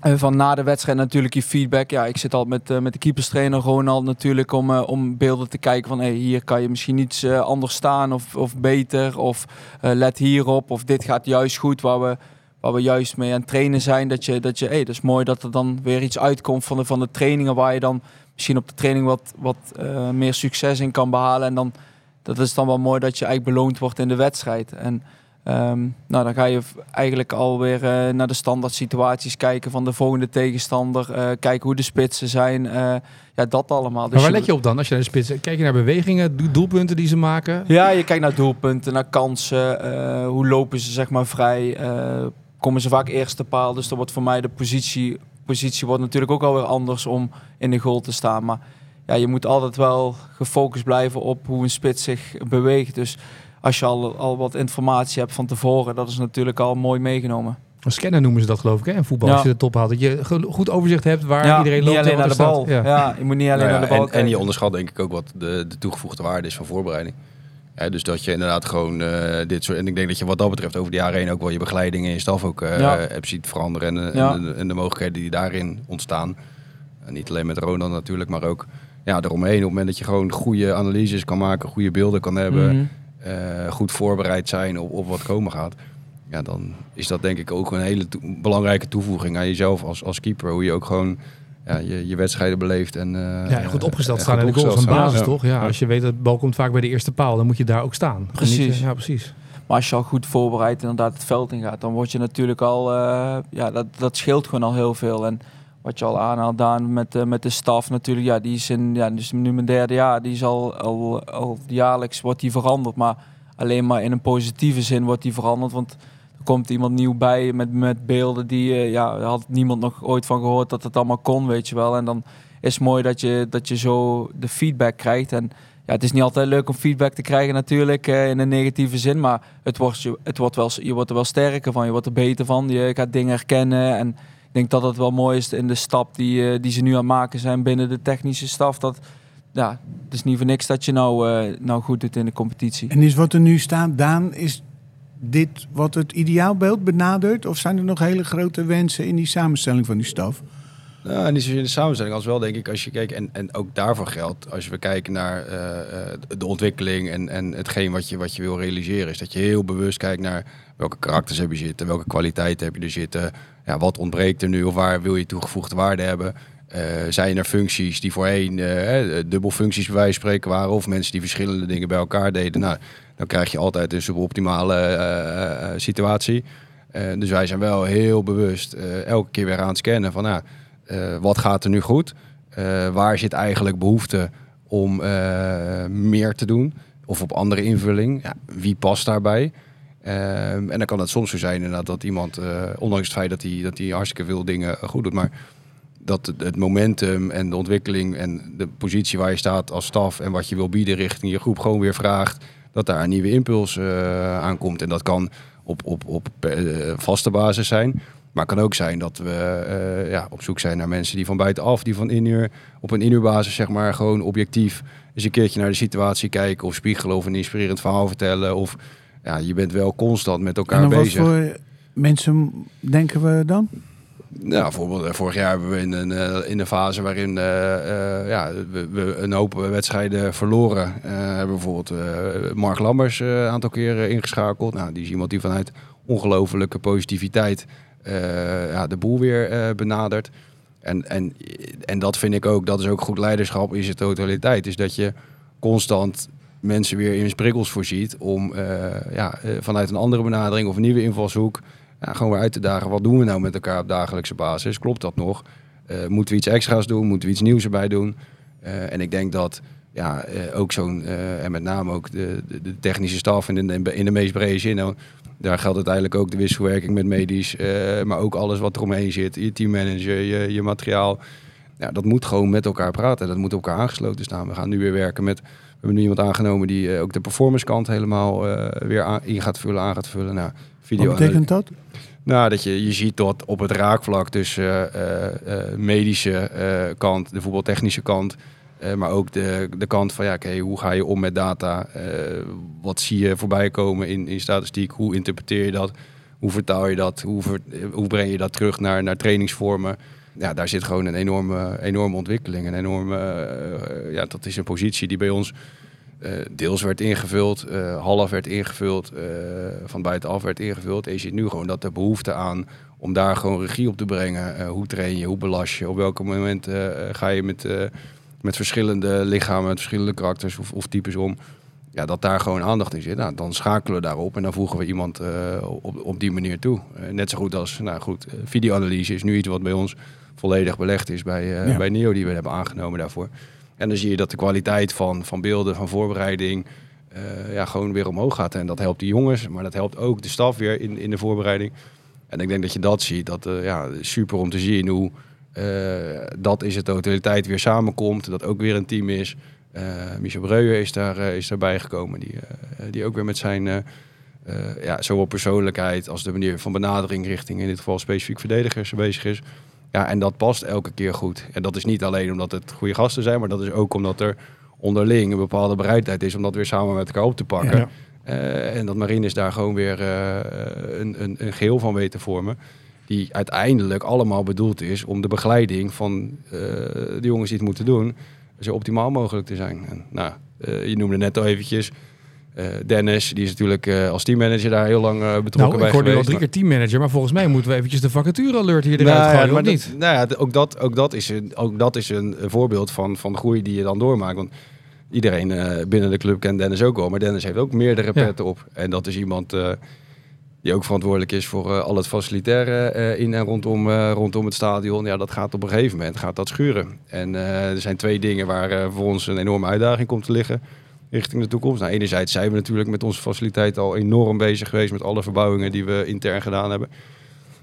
eh, van na de wedstrijd natuurlijk je feedback. Ja, ik zit al met, eh, met de keeperstrainer Ronald natuurlijk om, eh, om beelden te kijken van hey, hier kan je misschien iets anders staan of, of beter. Of let hierop of dit gaat juist goed waar we, waar we juist mee aan het trainen zijn. Dat je, dat je hey, dat is mooi dat er dan weer iets uitkomt van de, van de trainingen waar je dan misschien op de training wat, wat meer succes in kan behalen. En dan, dat is dan wel mooi dat je eigenlijk beloond wordt in de wedstrijd. En Ehm, nou, dan ga je eigenlijk alweer eh naar de standaard situaties kijken van de volgende tegenstander. eh, kijken hoe de spitsen zijn. eh, ja, dat allemaal. Dus Maar waar let je op dan als je naar de spits... Kijk je naar bewegingen, do- doelpunten die ze maken? Ja, je kijkt naar doelpunten, naar kansen. hoe lopen ze zeg maar vrij? komen ze vaak eerste paal. Dus dan wordt voor mij de positie, positie wordt natuurlijk ook alweer anders om in de goal te staan. Maar ja, je moet altijd wel gefocust blijven op hoe een spits zich beweegt. Dus als je al, al wat informatie hebt van tevoren, dat is natuurlijk al mooi meegenomen. Een scanner noemen ze dat geloof ik hè, in voetbal. Ja. Als je de top haalt. Dat je goed overzicht hebt waar ja, iedereen loopt. niet alleen en naar de bal. Ja. Ja. je moet niet alleen Nou ja, naar de bal en, en je kijken. onderschat denk ik ook wat de, de toegevoegde waarde is van voorbereiding. Ja, dus dat je inderdaad gewoon eh, dit soort... En ik denk dat je wat dat betreft over de jaren heen ook wel je begeleiding en je staf ook eh Ja. hebt ziet veranderen. En, Ja. en, de, en de mogelijkheden die daarin ontstaan. En niet alleen met Ronald natuurlijk, maar ook ja, eromheen. Op het moment dat je gewoon goede analyses kan maken, goede beelden kan hebben... Mhm. eh, goed voorbereid zijn op, op wat komen gaat. Ja, dan is dat denk ik ook een hele belangrijke toevoeging aan jezelf als, als keeper. Hoe je ook gewoon ja, je, je wedstrijden beleeft. En, eh, Ja, en goed opgesteld en staan in de van staan. basis, Ja. toch? Ja, als je weet dat de bal komt vaak bij de eerste paal, dan moet je daar ook staan. En Precies. niet, Ja, precies. Maar als je al goed voorbereid inderdaad het veld in gaat, dan word je natuurlijk al, eh, ja, dat, dat scheelt gewoon al heel veel. En wat je al aanhaalt, Daan, met, met de staf natuurlijk, ja, die is in, ja, dus nu mijn derde jaar, die is al, al, jaarlijks wordt die veranderd. Maar alleen maar in een positieve zin wordt die veranderd, want er komt iemand nieuw bij met, met beelden die, eh, ja, had niemand nog ooit van gehoord dat het allemaal kon, weet je wel. En dan is het mooi dat je, dat je zo de feedback krijgt. En ja, het is niet altijd leuk om feedback te krijgen natuurlijk eh, in een negatieve zin, maar het wordt, je, het wordt wel, je wordt er wel sterker van, je wordt er beter van, je gaat dingen herkennen en denk dat het wel mooi is in de stap die, eh, die ze nu aan het maken zijn binnen de technische staf. Dat, ja, het is niet voor niks dat je nou, eh, nou goed doet in de competitie. En is wat er nu staat, Daan, is dit wat het ideaalbeeld benadert? Of zijn er nog hele grote wensen in die samenstelling van die staf? Nou, niet zozeer de samenstelling als wel, denk ik, als je kijkt. En, en ook daarvoor geldt, als we kijken naar eh, eh, de ontwikkeling en, en hetgeen wat je, wat je wil realiseren, is dat je heel bewust kijkt naar welke karakters heb je zitten, welke kwaliteiten heb je er zitten, ja, wat ontbreekt er nu of waar wil je toegevoegde waarde hebben. Eh, zijn er functies die voorheen eh, dubbelfuncties bij wijze van spreken waren of mensen die verschillende dingen bij elkaar deden? Nou, dan krijg je altijd een suboptimale situatie. Dus wij zijn wel heel bewust elke keer weer aan het scannen van nou, wat gaat er nu goed? Waar zit eigenlijk behoefte om meer te doen? Of op andere invulling? Ja, wie past daarbij? Ehm, en dan kan het soms zo zijn inderdaad dat iemand, eh, ondanks het feit dat hij, dat hartstikke veel dingen goed doet, maar dat het, momentum en de ontwikkeling en de positie waar je staat als staf en wat je wil bieden richting je groep gewoon weer vraagt dat daar een nieuwe impuls eh, aankomt. En dat kan op, op, op eh, vaste basis zijn. Maar het kan ook zijn dat we eh, ja, op zoek zijn naar mensen die van buitenaf, die van inuur, op een inhuurbasis zeg maar gewoon objectief eens een keertje naar de situatie kijken of spiegelen of een inspirerend verhaal vertellen. Of ja, je bent wel constant met elkaar op wat bezig. voor mensen denken we dan? Nou, bijvoorbeeld eh, vorig jaar hebben we in een, eh, in een fase waarin eh, ja, we, we een hoop wedstrijden verloren. eh, hebben we bijvoorbeeld Mark Lammers een aantal keren ingeschakeld. Nou, die is iemand die vanuit ongelofelijke positiviteit ja, de boel weer benadert. En, en, en dat vind ik ook, dat is ook goed leiderschap in zijn totaliteit. Is dat je constant mensen weer in sprikkels voorziet om eh, ja, eh, vanuit een andere benadering of een nieuwe invalshoek gewoon weer uit te dagen. Wat doen we nou met elkaar op dagelijkse basis? Klopt dat nog? Eh, moeten we iets extra's doen? Moeten we iets nieuws erbij doen? En ik denk dat ja, ook zo'n, en met name ook de, de, de technische staf in de, in de meest brede zin. nou, daar geldt uiteindelijk ook de wisselwerking met medisch, maar ook alles wat eromheen zit. Je teammanager, je, je materiaal. Dat moet gewoon met elkaar praten. Dat moet elkaar aangesloten staan. We gaan nu weer werken met. We hebben nu iemand aangenomen die eh, ook de performance kant helemaal eh, weer aan, in gaat vullen, aan gaat vullen. Nou, video Wat betekent dat? nou, dat je, je ziet dat op het raakvlak tussen eh, medische kant, de voetbaltechnische kant, maar ook de, de kant van ja, oké, hoe ga je om met data? Wat zie je voorbij komen in, in statistiek? Hoe interpreteer je dat? Hoe vertaal je dat? Hoe, ver- hoe breng je dat terug naar, naar trainingsvormen? Ja, daar zit gewoon een enorme, enorme ontwikkeling. Een enorme, eh, ja, dat is een positie die bij ons eh, deels werd ingevuld, eh, half werd ingevuld, van buitenaf werd ingevuld. En je ziet nu gewoon dat de behoefte aan om daar gewoon regie op te brengen. Hoe train je, hoe belast je, op welke moment ga je met, met verschillende lichamen, met verschillende karakters of, of types om. Ja, dat daar gewoon aandacht in zit. Nou, dan schakelen we daarop en dan voegen we iemand op, op die manier toe. Net zo goed als, nou goed, videoanalyse is nu iets wat bij ons volledig belegd is bij, eh, Ja. bij NEO die we hebben aangenomen daarvoor. En dan zie je dat de kwaliteit van, van beelden, van voorbereiding, eh, ja, gewoon weer omhoog gaat. En dat helpt de jongens, maar dat helpt ook de staf weer in, in de voorbereiding. En ik denk dat je dat ziet. Dat eh, ja, super om te zien hoe dat is de totaliteit weer samenkomt. Dat ook weer een team is. Michel Breuer is, daar, is daarbij gekomen. Die, die ook weer met zijn, ja, zowel persoonlijkheid als de manier van benadering richting in dit geval specifiek verdedigers bezig is. Ja, en dat past elke keer goed. En dat is niet alleen omdat het goede gasten zijn, maar dat is ook omdat er onderling een bepaalde bereidheid is om dat weer samen met elkaar op te pakken. Ja. Eh, en dat Marines daar gewoon weer eh, een, een, een geheel van weet te vormen. Die uiteindelijk allemaal bedoeld is om de begeleiding van eh, de jongens die het moeten doen, zo optimaal mogelijk te zijn. En, nou, je noemde net al eventjes Dennis, die is natuurlijk eh, als teammanager daar heel lang eh, betrokken Nou, bij ik hoorde al geweest. drie keer teammanager, maar volgens mij moeten we eventjes de vacature alert hier eruit Nou ja, gooien, maar of dat- niet? Nou ja, ook dat, ook dat is, een, ook dat is een, voorbeeld van, van de groei die je dan doormaakt. Want iedereen eh, binnen de club kent Dennis ook wel, maar Dennis heeft ook meerdere Ja. petten op. En dat is iemand eh, die ook verantwoordelijk is voor eh, al het facilitaire eh, in en rondom, eh, rondom het stadion. Ja, dat gaat op een gegeven moment gaat dat schuren. En eh, er zijn twee dingen waar eh, voor ons een enorme uitdaging komt te liggen richting de toekomst. Nou, enerzijds zijn we natuurlijk met onze faciliteit al enorm bezig geweest met alle verbouwingen die we intern gedaan hebben.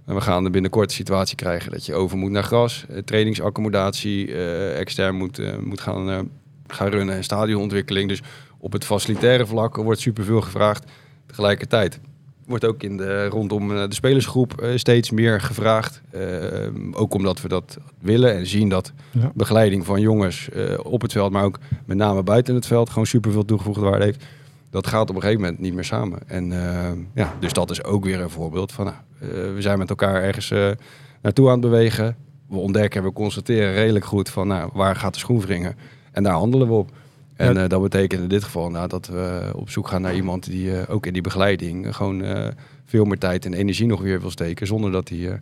En we gaan er binnenkort de situatie krijgen dat je over moet naar gras, eh, trainingsaccommodatie, eh, extern moet, eh, moet gaan, gaan runnen en stadionontwikkeling. Dus op het facilitaire vlak wordt superveel gevraagd. Tegelijkertijd wordt ook in de, rondom eh, de spelersgroep eh, steeds meer gevraagd. Eh, ook omdat we dat willen en zien dat Ja. begeleiding van jongens op het veld, maar ook met name buiten het veld, gewoon superveel toegevoegde waarde heeft. Dat gaat op een gegeven moment niet meer samen. En ja, dus dat is ook weer een voorbeeld van, nou, we zijn met elkaar ergens naartoe aan het bewegen. We ontdekken en we constateren redelijk goed van, nou, waar gaat de schoen wringen? En daar handelen we op. En Ja. eh, dat betekent in dit geval nou, dat we op zoek gaan naar iemand die eh, ook in die begeleiding gewoon eh, veel meer tijd en energie nog weer wil steken. Zonder dat hij eh,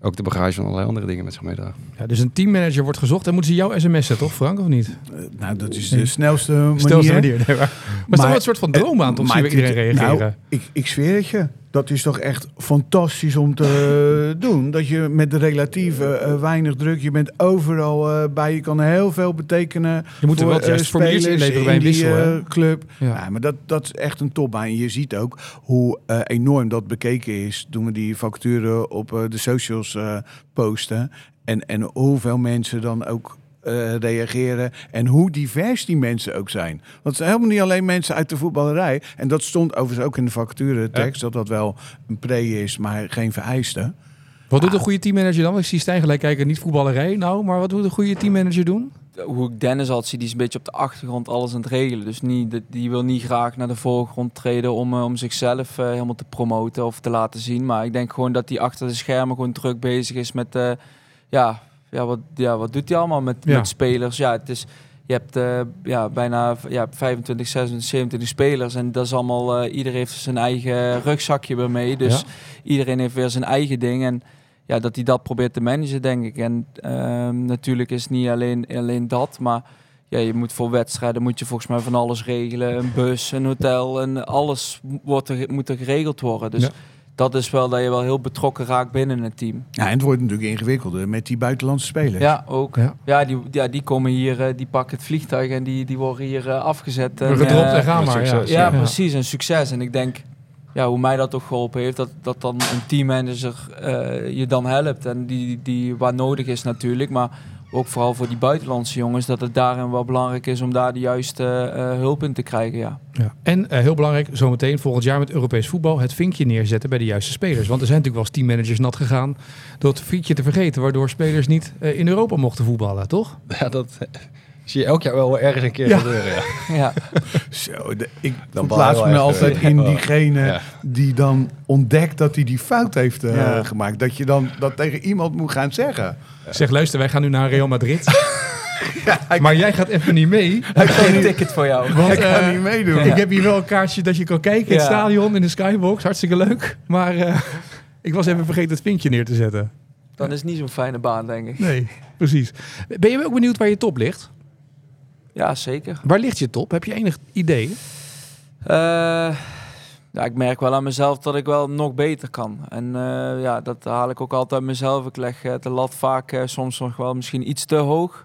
ook de bagage van allerlei andere dingen met zich meedraagt. Ja, dus een teammanager wordt gezocht en moeten ze jou sms'en, toch Frank, of niet? Nou, dat is de snelste manier. Nee, maar maar is toch wel een soort van droom aan, toch? maar Zien we het- iedereen reageren. Nou, ik, ik zweer het je. Dat is toch echt fantastisch om te doen. Dat je met de relatieve eh, weinig druk, je bent overal eh, bij. Je kan heel veel betekenen. Je moet er voor, wel juist eh, inleveren bij een wissel, eh, club. Ja. Ja. maar dat, dat is echt een topbaan. En je ziet ook hoe eh, enorm dat bekeken is. Toen we die facturen op eh, de socials eh, posten. En, en hoeveel mensen dan ook eh, reageren. En hoe divers die mensen ook zijn. Want het zijn helemaal niet alleen mensen uit de voetballerij. En dat stond overigens ook in de vacaturetekst. Dat dat wel een pre is, maar geen vereiste. Wat doet een goede teammanager dan? Ik zie Stijn gelijk kijken, niet voetballerij. Nou, maar wat moet een goede teammanager doen? hoe ik Dennis altijd zie, die is een beetje op de achtergrond alles aan het regelen. Dus niet, die- die wil niet graag naar de voorgrond treden om, eh, om zichzelf eh, helemaal te promoten of te laten zien. Maar ik denk gewoon dat hij achter de schermen gewoon druk bezig is met, eh, ja, ja, wat, ja, wat doet hij allemaal met, Ja. met spelers? Ja, het is, je hebt eh, ja, bijna ja, 25, 26, 27 spelers en dat is allemaal, eh iedereen heeft zijn eigen rugzakje weer mee. Dus Ja. iedereen heeft weer zijn eigen ding en ja, dat hij dat probeert te managen, denk ik. En ehm, natuurlijk is het niet alleen, alleen dat, maar ja, je moet voor wedstrijden moet je volgens mij van alles regelen. Een bus, een hotel en alles wordt er, moet er geregeld worden. Dus Ja. Dat is wel dat je wel heel betrokken raakt binnen het team. Ja, en het wordt natuurlijk ingewikkelder met die buitenlandse spelers. Ja, ook. Ja. Ja, die, ja, die komen hier, eh, die pakken het vliegtuig en die, die worden hier eh, afgezet. En, Gedropt eh, en gaan maar. Ja. succes. ja, Ja. precies. Een succes. En ik denk, ja, hoe mij dat ook geholpen heeft, dat, dat dan een teammanager eh je dan helpt. En die, die waar nodig is natuurlijk. Maar ook vooral voor die buitenlandse jongens, dat het daarin wel belangrijk is om daar de juiste eh, hulp in te krijgen. Ja. Ja. En eh, heel belangrijk, zometeen volgend jaar met Europees voetbal het vinkje neerzetten bij de juiste spelers. Want er zijn natuurlijk wel eens teammanagers nat gegaan door het vinkje te vergeten, waardoor spelers niet eh, in Europa mochten voetballen, toch? Ja, dat zie je elk jaar wel ergens een keer Ja. gebeuren. Ja. Ja. Zo, de, ik Dan baal me altijd in eh, diegene Ja. die dan ontdekt dat hij die fout heeft eh, Ja. gemaakt. Dat je dan dat tegen iemand moet gaan zeggen. Zeg, luister, wij gaan nu naar Real Madrid. maar jij gaat even niet mee. Hij kan Geen ticket voor jou. Want, hij kan eh, niet meedoen. Ik heb hier wel een kaartje dat je kan kijken in het stadion, in de skybox. Hartstikke leuk. Maar eh, ik was even vergeten het vinkje neer te zetten. Dan is het niet zo'n fijne baan, denk ik. Nee, precies. Ben je ook benieuwd waar je top ligt? Ja, zeker. Waar ligt je top? Heb je enig idee? Eh, ja, ik merk wel aan mezelf dat ik wel nog beter kan. En eh, ja, dat haal ik ook altijd mezelf. Ik leg eh, de lat vaak soms nog wel misschien iets te hoog.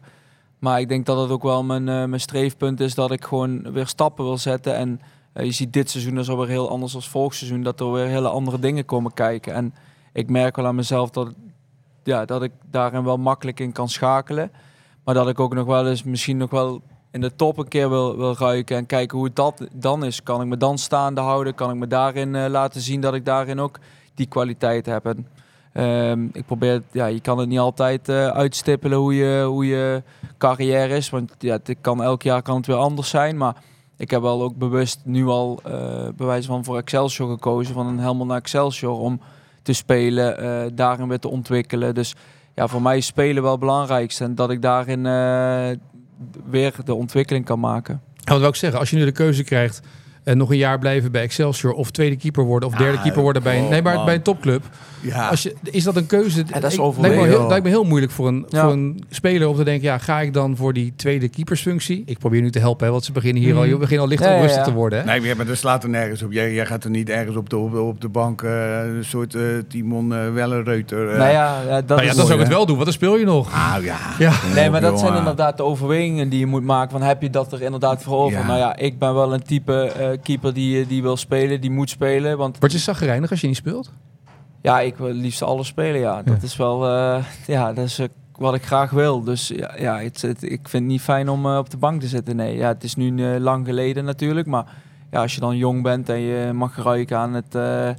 Maar ik denk dat het ook wel mijn, mijn streefpunt is dat ik gewoon weer stappen wil zetten. En je ziet dit seizoen is alweer heel anders als vorig seizoen. Dat er weer hele andere dingen komen kijken. En ik merk wel aan mezelf dat, ja, dat ik daarin wel makkelijk in kan schakelen. Maar dat ik ook nog wel eens misschien nog wel in de top een keer wil, wil ruiken en kijken hoe dat dan is. Kan ik me dan staande houden? Kan ik me daarin eh, laten zien dat ik daarin ook die kwaliteit heb? En, ehm, ik probeer, ja, je kan het niet altijd eh, uitstippelen hoe je, hoe je carrière is. Want ja, het kan, elk jaar kan het weer anders zijn. Maar ik heb wel ook bewust nu al uh, bij wijze van voor Excelsior gekozen. Van een helemaal naar Excelsior om te spelen, daarin weer te ontwikkelen. Dus ja, voor mij is spelen wel het belangrijkste. En dat ik daarin weer de ontwikkeling kan maken. Ja, wat wil ik zeggen, als je nu de keuze krijgt... en nog een jaar blijven bij Excelsior... of tweede keeper worden of derde Ah, keeper worden bij, een- oh, nee, maar bij een topclub... Ja, Als je, is dat een keuze? Ja, dat is Ik- lijkt me, heel, joh. lijkt me heel moeilijk voor een, Ja. voor een speler om te denken... ja, ga ik dan voor die tweede keepersfunctie? Ik probeer nu te helpen, hè, want ze beginnen hier al, Mhm. je beginnen al licht Ja, onrustig ja. te worden. Hè? Nee, maar dat slaat er nergens op. Jij, jij gaat er niet ergens op de, op de, op de bank eh, een soort eh, Timon eh Wellenreuter. eh. nou ja, ja, dat nou is dan zou ik het wel doen, want dan speel je nog. Ah, ja. Ja. Nee, maar dat zijn eh, inderdaad de overwegingen die je moet maken. Van heb je dat er inderdaad voor over? Ja. Nou ja, ik ben wel een type eh, keeper die, die wil spelen, die moet spelen. Want Word je zagrijnig als je niet speelt? ja, ik wil liefst alles spelen. Ja, dat Ja. is wel eh, ja, dat is, eh, wat ik graag wil. Dus ja, ja het, het- ik vind het niet fijn om eh, op de bank te zitten. Nee, ja, het is nu eh, lang geleden natuurlijk. Maar ja, als je dan jong bent en je mag ruiken aan het, eh,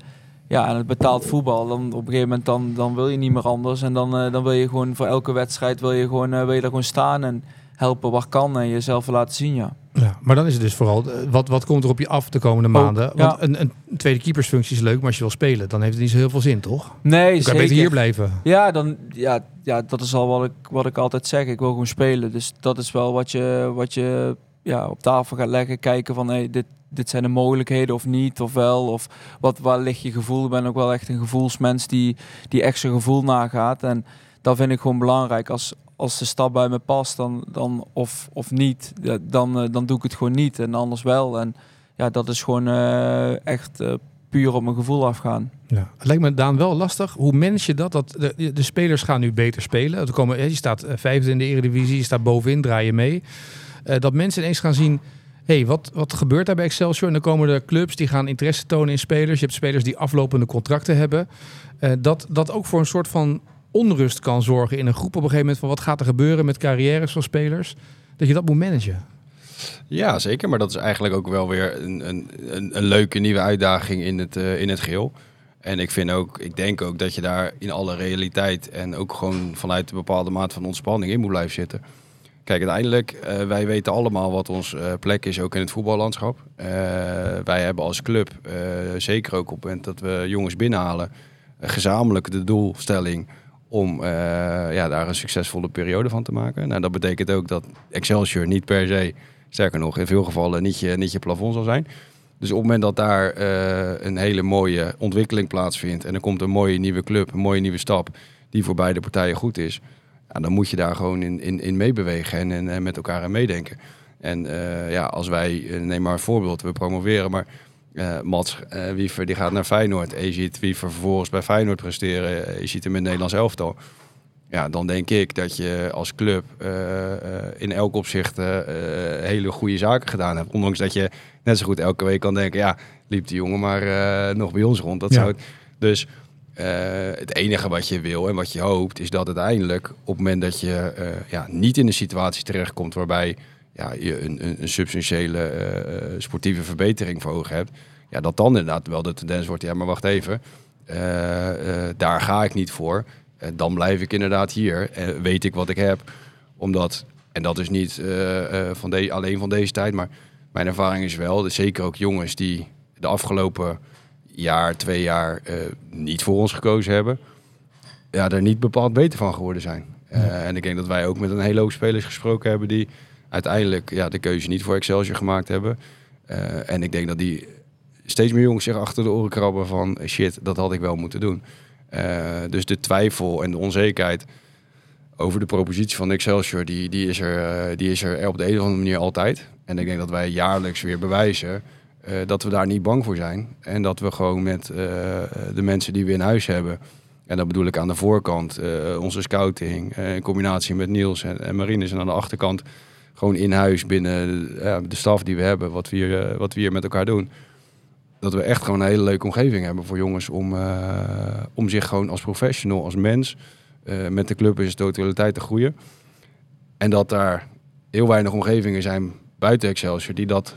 ja, aan het betaald voetbal, dan op een gegeven moment dan, dan wil je niet meer anders. En dan, eh, dan wil je gewoon voor elke wedstrijd wil je gewoon, eh, wil je er gewoon staan en helpen waar kan en jezelf laten zien. Ja. Ja, maar dan is het dus vooral, eh, wat, wat komt er op je af de komende maanden? ja. Want een, een tweede keepersfunctie is leuk, maar als je wil spelen, dan heeft het niet zo heel veel zin, toch? Nee, Je kan zeker. beter hier blijven. Ja, dan, ja, ja, dat is al wat ik, wat ik altijd zeg. Ik wil gewoon spelen. Dus dat is wel wat je, wat je ja, op tafel gaat leggen. Kijken van, hey, dit, dit zijn de mogelijkheden of niet, of wel. Of wat, waar ligt je gevoel? Ik ben ook wel echt een gevoelsmens die, die echt zijn gevoel nagaat. En dat vind ik gewoon belangrijk. Als, als de stap bij me past, dan, dan of, of niet, dan, eh, dan doe ik het gewoon niet. En anders wel. En ja, dat is gewoon eh, echt eh, puur op mijn gevoel afgaan. Ja. Het lijkt me Daan wel lastig. Hoe manage je dat? dat de, de spelers gaan nu beter spelen. Er komen, je staat vijfde in de Eredivisie, je staat bovenin, draai je mee. Dat mensen ineens gaan zien, hey, wat, wat gebeurt daar bij Excelsior? En dan komen er clubs die gaan interesse tonen in spelers. Je hebt spelers die aflopende contracten hebben. Dat, dat ook voor een soort van onrust kan zorgen in een groep op een gegeven moment van wat gaat er gebeuren met carrières van spelers. Dat je dat moet managen. Ja, zeker. Maar dat is eigenlijk ook wel weer een, een, een, leuke nieuwe uitdaging in het, eh, in het geheel. En ik vind ook, ik denk ook dat je daar in alle realiteit en ook gewoon vanuit een bepaalde maat van ontspanning in moet blijven zitten. Kijk, uiteindelijk, eh, wij weten allemaal wat ons eh, plek is ook in het voetballandschap. Wij hebben als club, zeker ook op het moment dat we jongens binnenhalen, gezamenlijk de doelstelling om eh, ja, daar een succesvolle periode van te maken. Nou, dat betekent ook dat Excelsior niet per se, sterker nog, in veel gevallen niet je, niet je plafond zal zijn. Dus op het moment dat daar eh, een hele mooie ontwikkeling plaatsvindt en er komt een mooie nieuwe club, een mooie nieuwe stap die voor beide partijen goed is, dan moet je daar gewoon in, in, in meebewegen en, en, met elkaar aan meedenken. En eh, ja, als wij, neem maar een voorbeeld, we promoveren, maar eh, Mats eh, Wiever die gaat naar Feyenoord. En je ziet Wiever vervolgens bij Feyenoord presteren. Eh, Je ziet hem in het Nederlands elftal. Ja, dan denk ik dat je als club in elk opzicht hele goede zaken gedaan hebt. Ondanks dat je net zo goed elke week kan denken... ja, liep die jongen maar nog bij ons rond. Dat Ja. zou het- dus het enige wat je wil en wat je hoopt... is dat uiteindelijk op het moment dat je ja, niet in een situatie terechtkomt... waarbij ja, je een, een, een substantiële eh, eh, sportieve verbetering voor ogen hebt... Ja, dat dan inderdaad wel de tendens wordt... ja, maar wacht even, eh, daar ga ik niet voor... Dan blijf ik inderdaad hier. Eh, weet ik wat ik heb. Omdat, en dat is niet van de, alleen van deze tijd, maar mijn ervaring is wel, dus zeker ook jongens die de afgelopen jaar, twee jaar niet voor ons gekozen hebben, ja, er niet bepaald beter van geworden zijn. En ik denk dat wij ook met een hele hoop spelers gesproken hebben die uiteindelijk ja, de keuze niet voor Excelsior gemaakt hebben. Eh, en ik denk dat die steeds meer jongens zich achter de oren krabben van shit, dat had ik wel moeten doen. Eh, dus de twijfel en de onzekerheid over de propositie van Excelsior, die, die, is er, eh, die is er op de een of andere manier altijd. En ik denk dat wij jaarlijks weer bewijzen dat we daar niet bang voor zijn. En dat we gewoon met de mensen die we in huis hebben, en dat bedoel ik aan de voorkant, onze scouting, in combinatie met Niels en, en Marines, en aan de achterkant gewoon in huis binnen eh, de staf die we hebben, wat we hier, eh, wat we hier met elkaar doen dat we echt gewoon een hele leuke omgeving hebben voor jongens om, eh, om zich gewoon als professional, als mens, eh, met de club in zijn totaliteit te groeien. En dat daar heel weinig omgevingen zijn buiten Excelsior die dat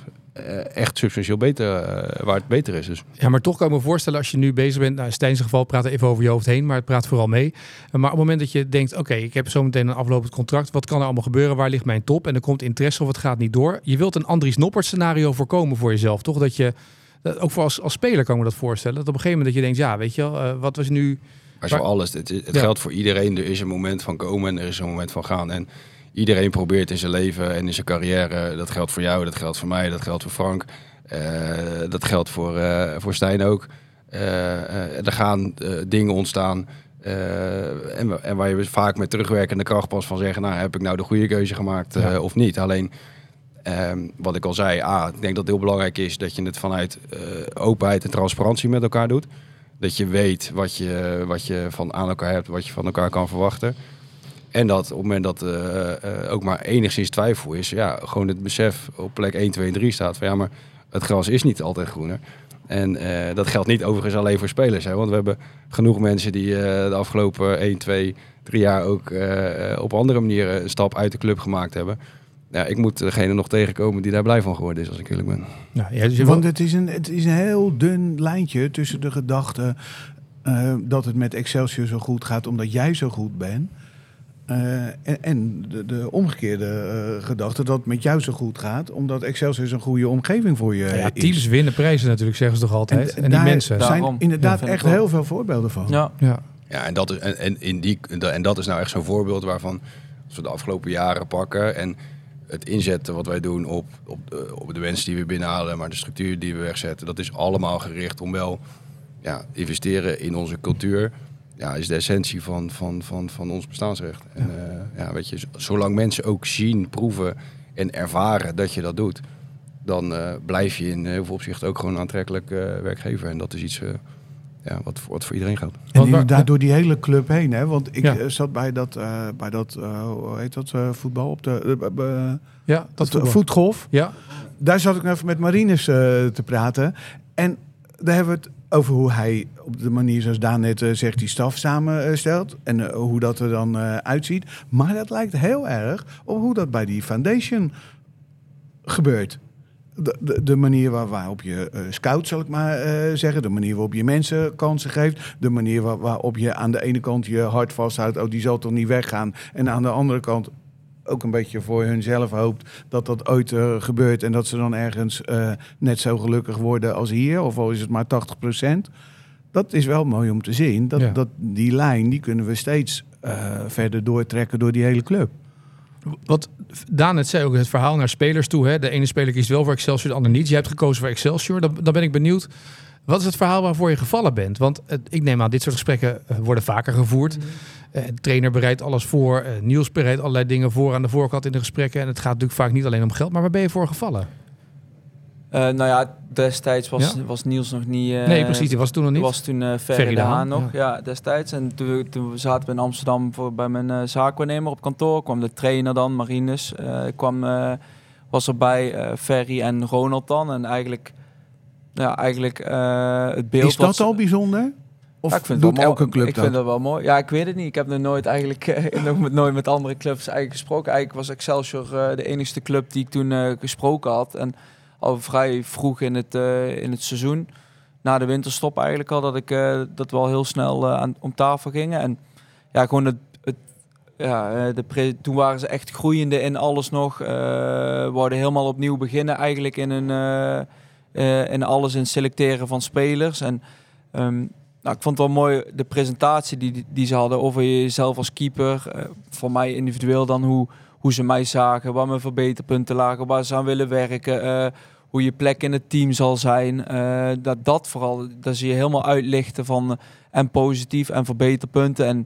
echt substantieel beter, eh, waar het beter is. Dus Ja, maar toch kan ik me voorstellen als je nu bezig bent. Nou, in Stijn's geval praat er even over je hoofd heen, maar het praat vooral mee. Maar op het moment dat je denkt, oké, ik heb zometeen een aflopend contract. Wat kan er allemaal gebeuren? Waar ligt mijn top? En er komt interesse of het gaat niet door. Je wilt een Andries Noppert scenario voorkomen voor jezelf, toch? Dat je, dat- ook voor als, als speler kan ik me dat voorstellen. Dat op een gegeven moment dat je denkt, ja, weet je wel, eh, wat was nu... Maar voor alles. Het, het Ja. geldt voor iedereen. Er is een moment van komen en er is een moment van gaan. En iedereen probeert in zijn leven en in zijn carrière. Dat geldt voor jou, dat geldt voor mij, dat geldt voor Frank. eh, dat geldt voor, eh, voor Stijn ook. Eh, er gaan dingen ontstaan. en, en waar je vaak met terugwerkende kracht pas van zeggen... nou, heb ik nou de goede keuze gemaakt Ja. of niet? Alleen, ehm, wat ik al zei... A, ik denk dat het heel belangrijk is dat je het vanuit openheid en transparantie met elkaar doet. Dat je weet wat je, wat je van aan elkaar hebt, wat je van elkaar kan verwachten. En dat op het moment dat eh, eh, ook maar enigszins twijfel is, ja, gewoon het besef op plek 1, 2 en 3 staat van ja, maar het gras is niet altijd groener. En eh, dat geldt niet overigens alleen voor spelers. Hè, want we hebben genoeg mensen die eh, de afgelopen 1, 2, 3 jaar ook eh, op andere manieren een stap uit de club gemaakt hebben. Ja, ik moet degene nog tegenkomen die daar blij van geworden is, als ik eerlijk ben. Nou, ja, dus Want het is, een, het is een heel dun lijntje tussen de gedachte eh, dat het met Excelsior zo goed gaat omdat jij zo goed bent. Eh, en en de, de omgekeerde eh, gedachte dat het met jou zo goed gaat omdat Excelsior zo'n goede omgeving voor je ja, is. teams winnen prijzen natuurlijk, zeggen ze toch altijd. En, die daar mensen. Zijn Daarom. inderdaad Ja, echt heel veel voorbeelden van. Ja, Ja. Ja, en dat is, en, en, in die, en dat is nou echt zo'n voorbeeld waarvan, als we de afgelopen jaren pakken en het inzetten wat wij doen op, op, de, op de wensen die we binnenhalen, maar de structuur die we wegzetten, dat is allemaal gericht om wel ja, investeren in onze cultuur. Ja, is de essentie van, van, van, van ons bestaansrecht. En ja. ja, weet je, zolang mensen ook zien, proeven en ervaren dat je dat doet, dan eh, blijf je in heel veel opzichten ook gewoon een aantrekkelijk eh, werkgever. En dat is iets eh, ja, wat, voor- wat voor iedereen geldt. En inderdaad door die hele club heen. Hè? Want ik Ja. eh, zat bij dat, eh, bij dat eh, hoe heet dat, eh, voetbal op de eh, eh, ja, dat voetgolf. Ja, Daar zat ik even met Marines eh, te praten. En daar hebben we het over hoe hij op de manier zoals Daan net eh, zegt die staf samenstelt. En eh, hoe dat er dan eh, uitziet. Maar dat lijkt heel erg op hoe dat bij die foundation gebeurt. De, de, de manier waar, waarop je scout, zal ik maar zeggen. De manier waarop je mensen kansen geeft. De manier waar- waarop je aan de ene kant je hart vasthoudt. Oh, die zal toch niet weggaan. En aan de andere kant ook een beetje voor hunzelf hoopt dat dat ooit eh, gebeurt. En dat ze dan ergens eh, net zo gelukkig worden als hier. Of al is het maar 80% Dat is wel mooi om te zien. Dat, Ja. dat die lijn, die kunnen we steeds eh, verder doortrekken door die hele club. Wat Daan net zei ook, het verhaal naar spelers toe. Hè? De ene speler kiest wel voor Excelsior, de ander niet. Jij hebt gekozen voor Excelsior. Dan, dan ben ik benieuwd. Wat is het verhaal waarvoor je gevallen bent? Want het, ik neem aan, dit soort gesprekken eh, worden vaker gevoerd. Eh, de trainer bereidt alles voor. eh, Niels bereidt allerlei dingen voor aan de voorkant in de gesprekken. En het gaat natuurlijk vaak niet alleen om geld. Maar waar ben je voor gevallen? Eh, nou ja, destijds was, Ja? was Niels nog niet... eh, nee, precies. Die was toen nog niet. was toen eh Ferry de Haan nog, ja. destijds. En toen, toen zaten we in Amsterdam voor, bij mijn eh zaakwaarnemer op kantoor. Kwam de trainer dan, Marines, eh, kwam, eh, was erbij, eh Ferry en Ronald dan. En eigenlijk, ja, eigenlijk eh, het beeld is dat al bijzonder? Of Ja, ik vind het doet elke club Ik dat? vind dat wel mooi. Ja, ik weet het niet. Ik heb er nooit eigenlijk eh, nog met, nooit met andere clubs eigenlijk gesproken. Eigenlijk was Excelsior eh, de enige club die ik toen gesproken had. En al vrij vroeg in het, in het seizoen, na de winterstop eigenlijk al, dat ik dat wel heel snel aan, om tafel gingen. En ja, gewoon het, het ja, de toen waren ze echt groeiende in alles nog. worden helemaal opnieuw beginnen eigenlijk in, een, eh, in alles in selecteren van spelers. En ehm, nou, ik vond het wel mooi de presentatie die, die ze hadden over jezelf als keeper. eh, voor mij individueel dan hoe, hoe ze mij zagen, waar mijn verbeterpunten lagen, waar ze aan willen werken. eh, hoe je plek in het team zal zijn. dat, dat vooral, daar zie je helemaal uitlichten van en positief en verbeterpunten. En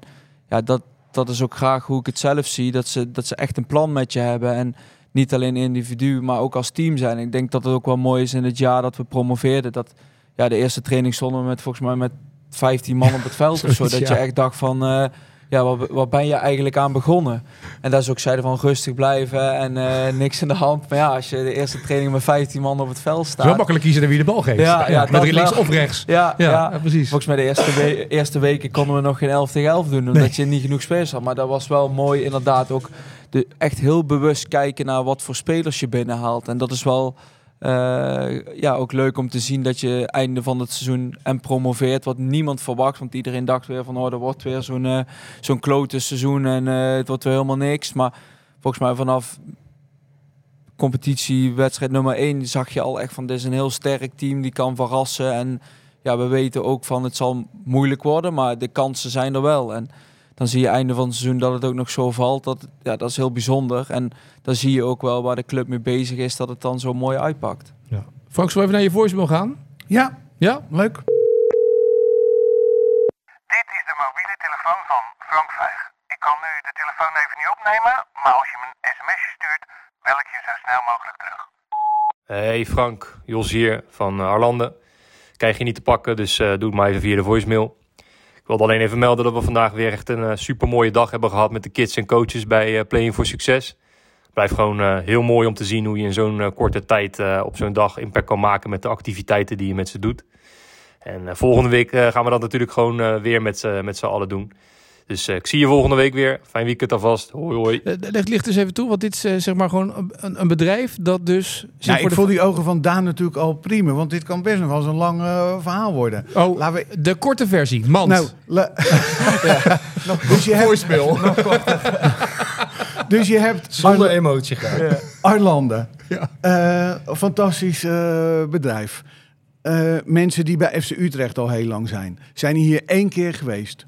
ja, dat, dat is ook graag hoe ik het zelf zie. Dat ze, dat ze echt een plan met je hebben. En niet alleen individu, maar ook als team zijn. Ik denk dat het ook wel mooi is in het jaar dat we promoveerden. Dat ja, de eerste training stonden we met volgens mij met 15 man op het veld of zo. Dat ja. je echt dacht van, eh, ja, waar, waar ben je eigenlijk aan begonnen? En dat is ook zeiden van rustig blijven en eh, niks in de hand. Maar ja, als je de eerste training met 15 man op het veld staat. makkelijk kiezen naar wie de bal geeft. Ja, ja, met links of rechts. Ja, Ja, precies. Volgens mij de eerste, we- eerste weken konden we nog geen 11 tegen 11 doen, omdat je niet genoeg spelers had. Maar dat was wel mooi, inderdaad, ook de, echt heel bewust kijken naar wat voor spelers je binnenhaalt. En dat is wel eh, ja, ook leuk om te zien dat je einde van het seizoen en promoveert, wat niemand verwacht. Want iedereen dacht weer van, oh, er wordt weer zo'n eh zo'n klote seizoen en eh, het wordt weer helemaal niks. Maar volgens mij vanaf competitie, wedstrijd nummer 1, zag je al echt van dit is een heel sterk team die kan verrassen. En ja, we weten ook van het zal moeilijk worden, maar de kansen zijn er wel. En dan zie je einde van het seizoen dat het ook nog zo valt. Dat, ja, dat is heel bijzonder. En dan zie je ook wel waar de club mee bezig is, dat het dan zo mooi uitpakt. Ja. Frank, zullen we even naar je voicemail gaan? Ja, Ja? leuk. Dit is de mobiele telefoon van Frank Vijg. Ik kan nu de telefoon even niet opnemen, maar als je me een sms'je stuurt, bel ik je zo snel mogelijk terug. Hey Frank, Jos hier van eh, Arlande. Krijg je niet te pakken, dus eh, doe het maar even via de voicemail. Ik wilde alleen even melden dat we vandaag weer echt een super mooie dag hebben gehad met de kids en coaches bij eh, Playing for Success. Het blijft gewoon eh, heel mooi om te zien hoe je in zo'n eh, korte tijd eh, op zo'n dag impact kan maken met de activiteiten die je met ze doet. En eh, volgende week eh, gaan we dat natuurlijk gewoon eh, weer met met z'n allen doen. Dus eh, ik zie je volgende week weer. Fijn weekend alvast. Hoi hoi. Eh, Leg licht eens even toe, want dit is eh, zeg maar gewoon een- een, bedrijf dat dus... Ja, voor ik de- vond die ogen van Daan natuurlijk al prima, want dit kan best nog wel eens een lang verhaal worden. Oh, Laten we... de korte versie, mand. Nou, la- dus je hebt, dus je hebt Zonder emotie gaan. Arlande. Ja. Eh, een fantastisch eh, bedrijf. Eh, mensen die bij FC Utrecht al heel lang zijn. Zijn hier één keer geweest.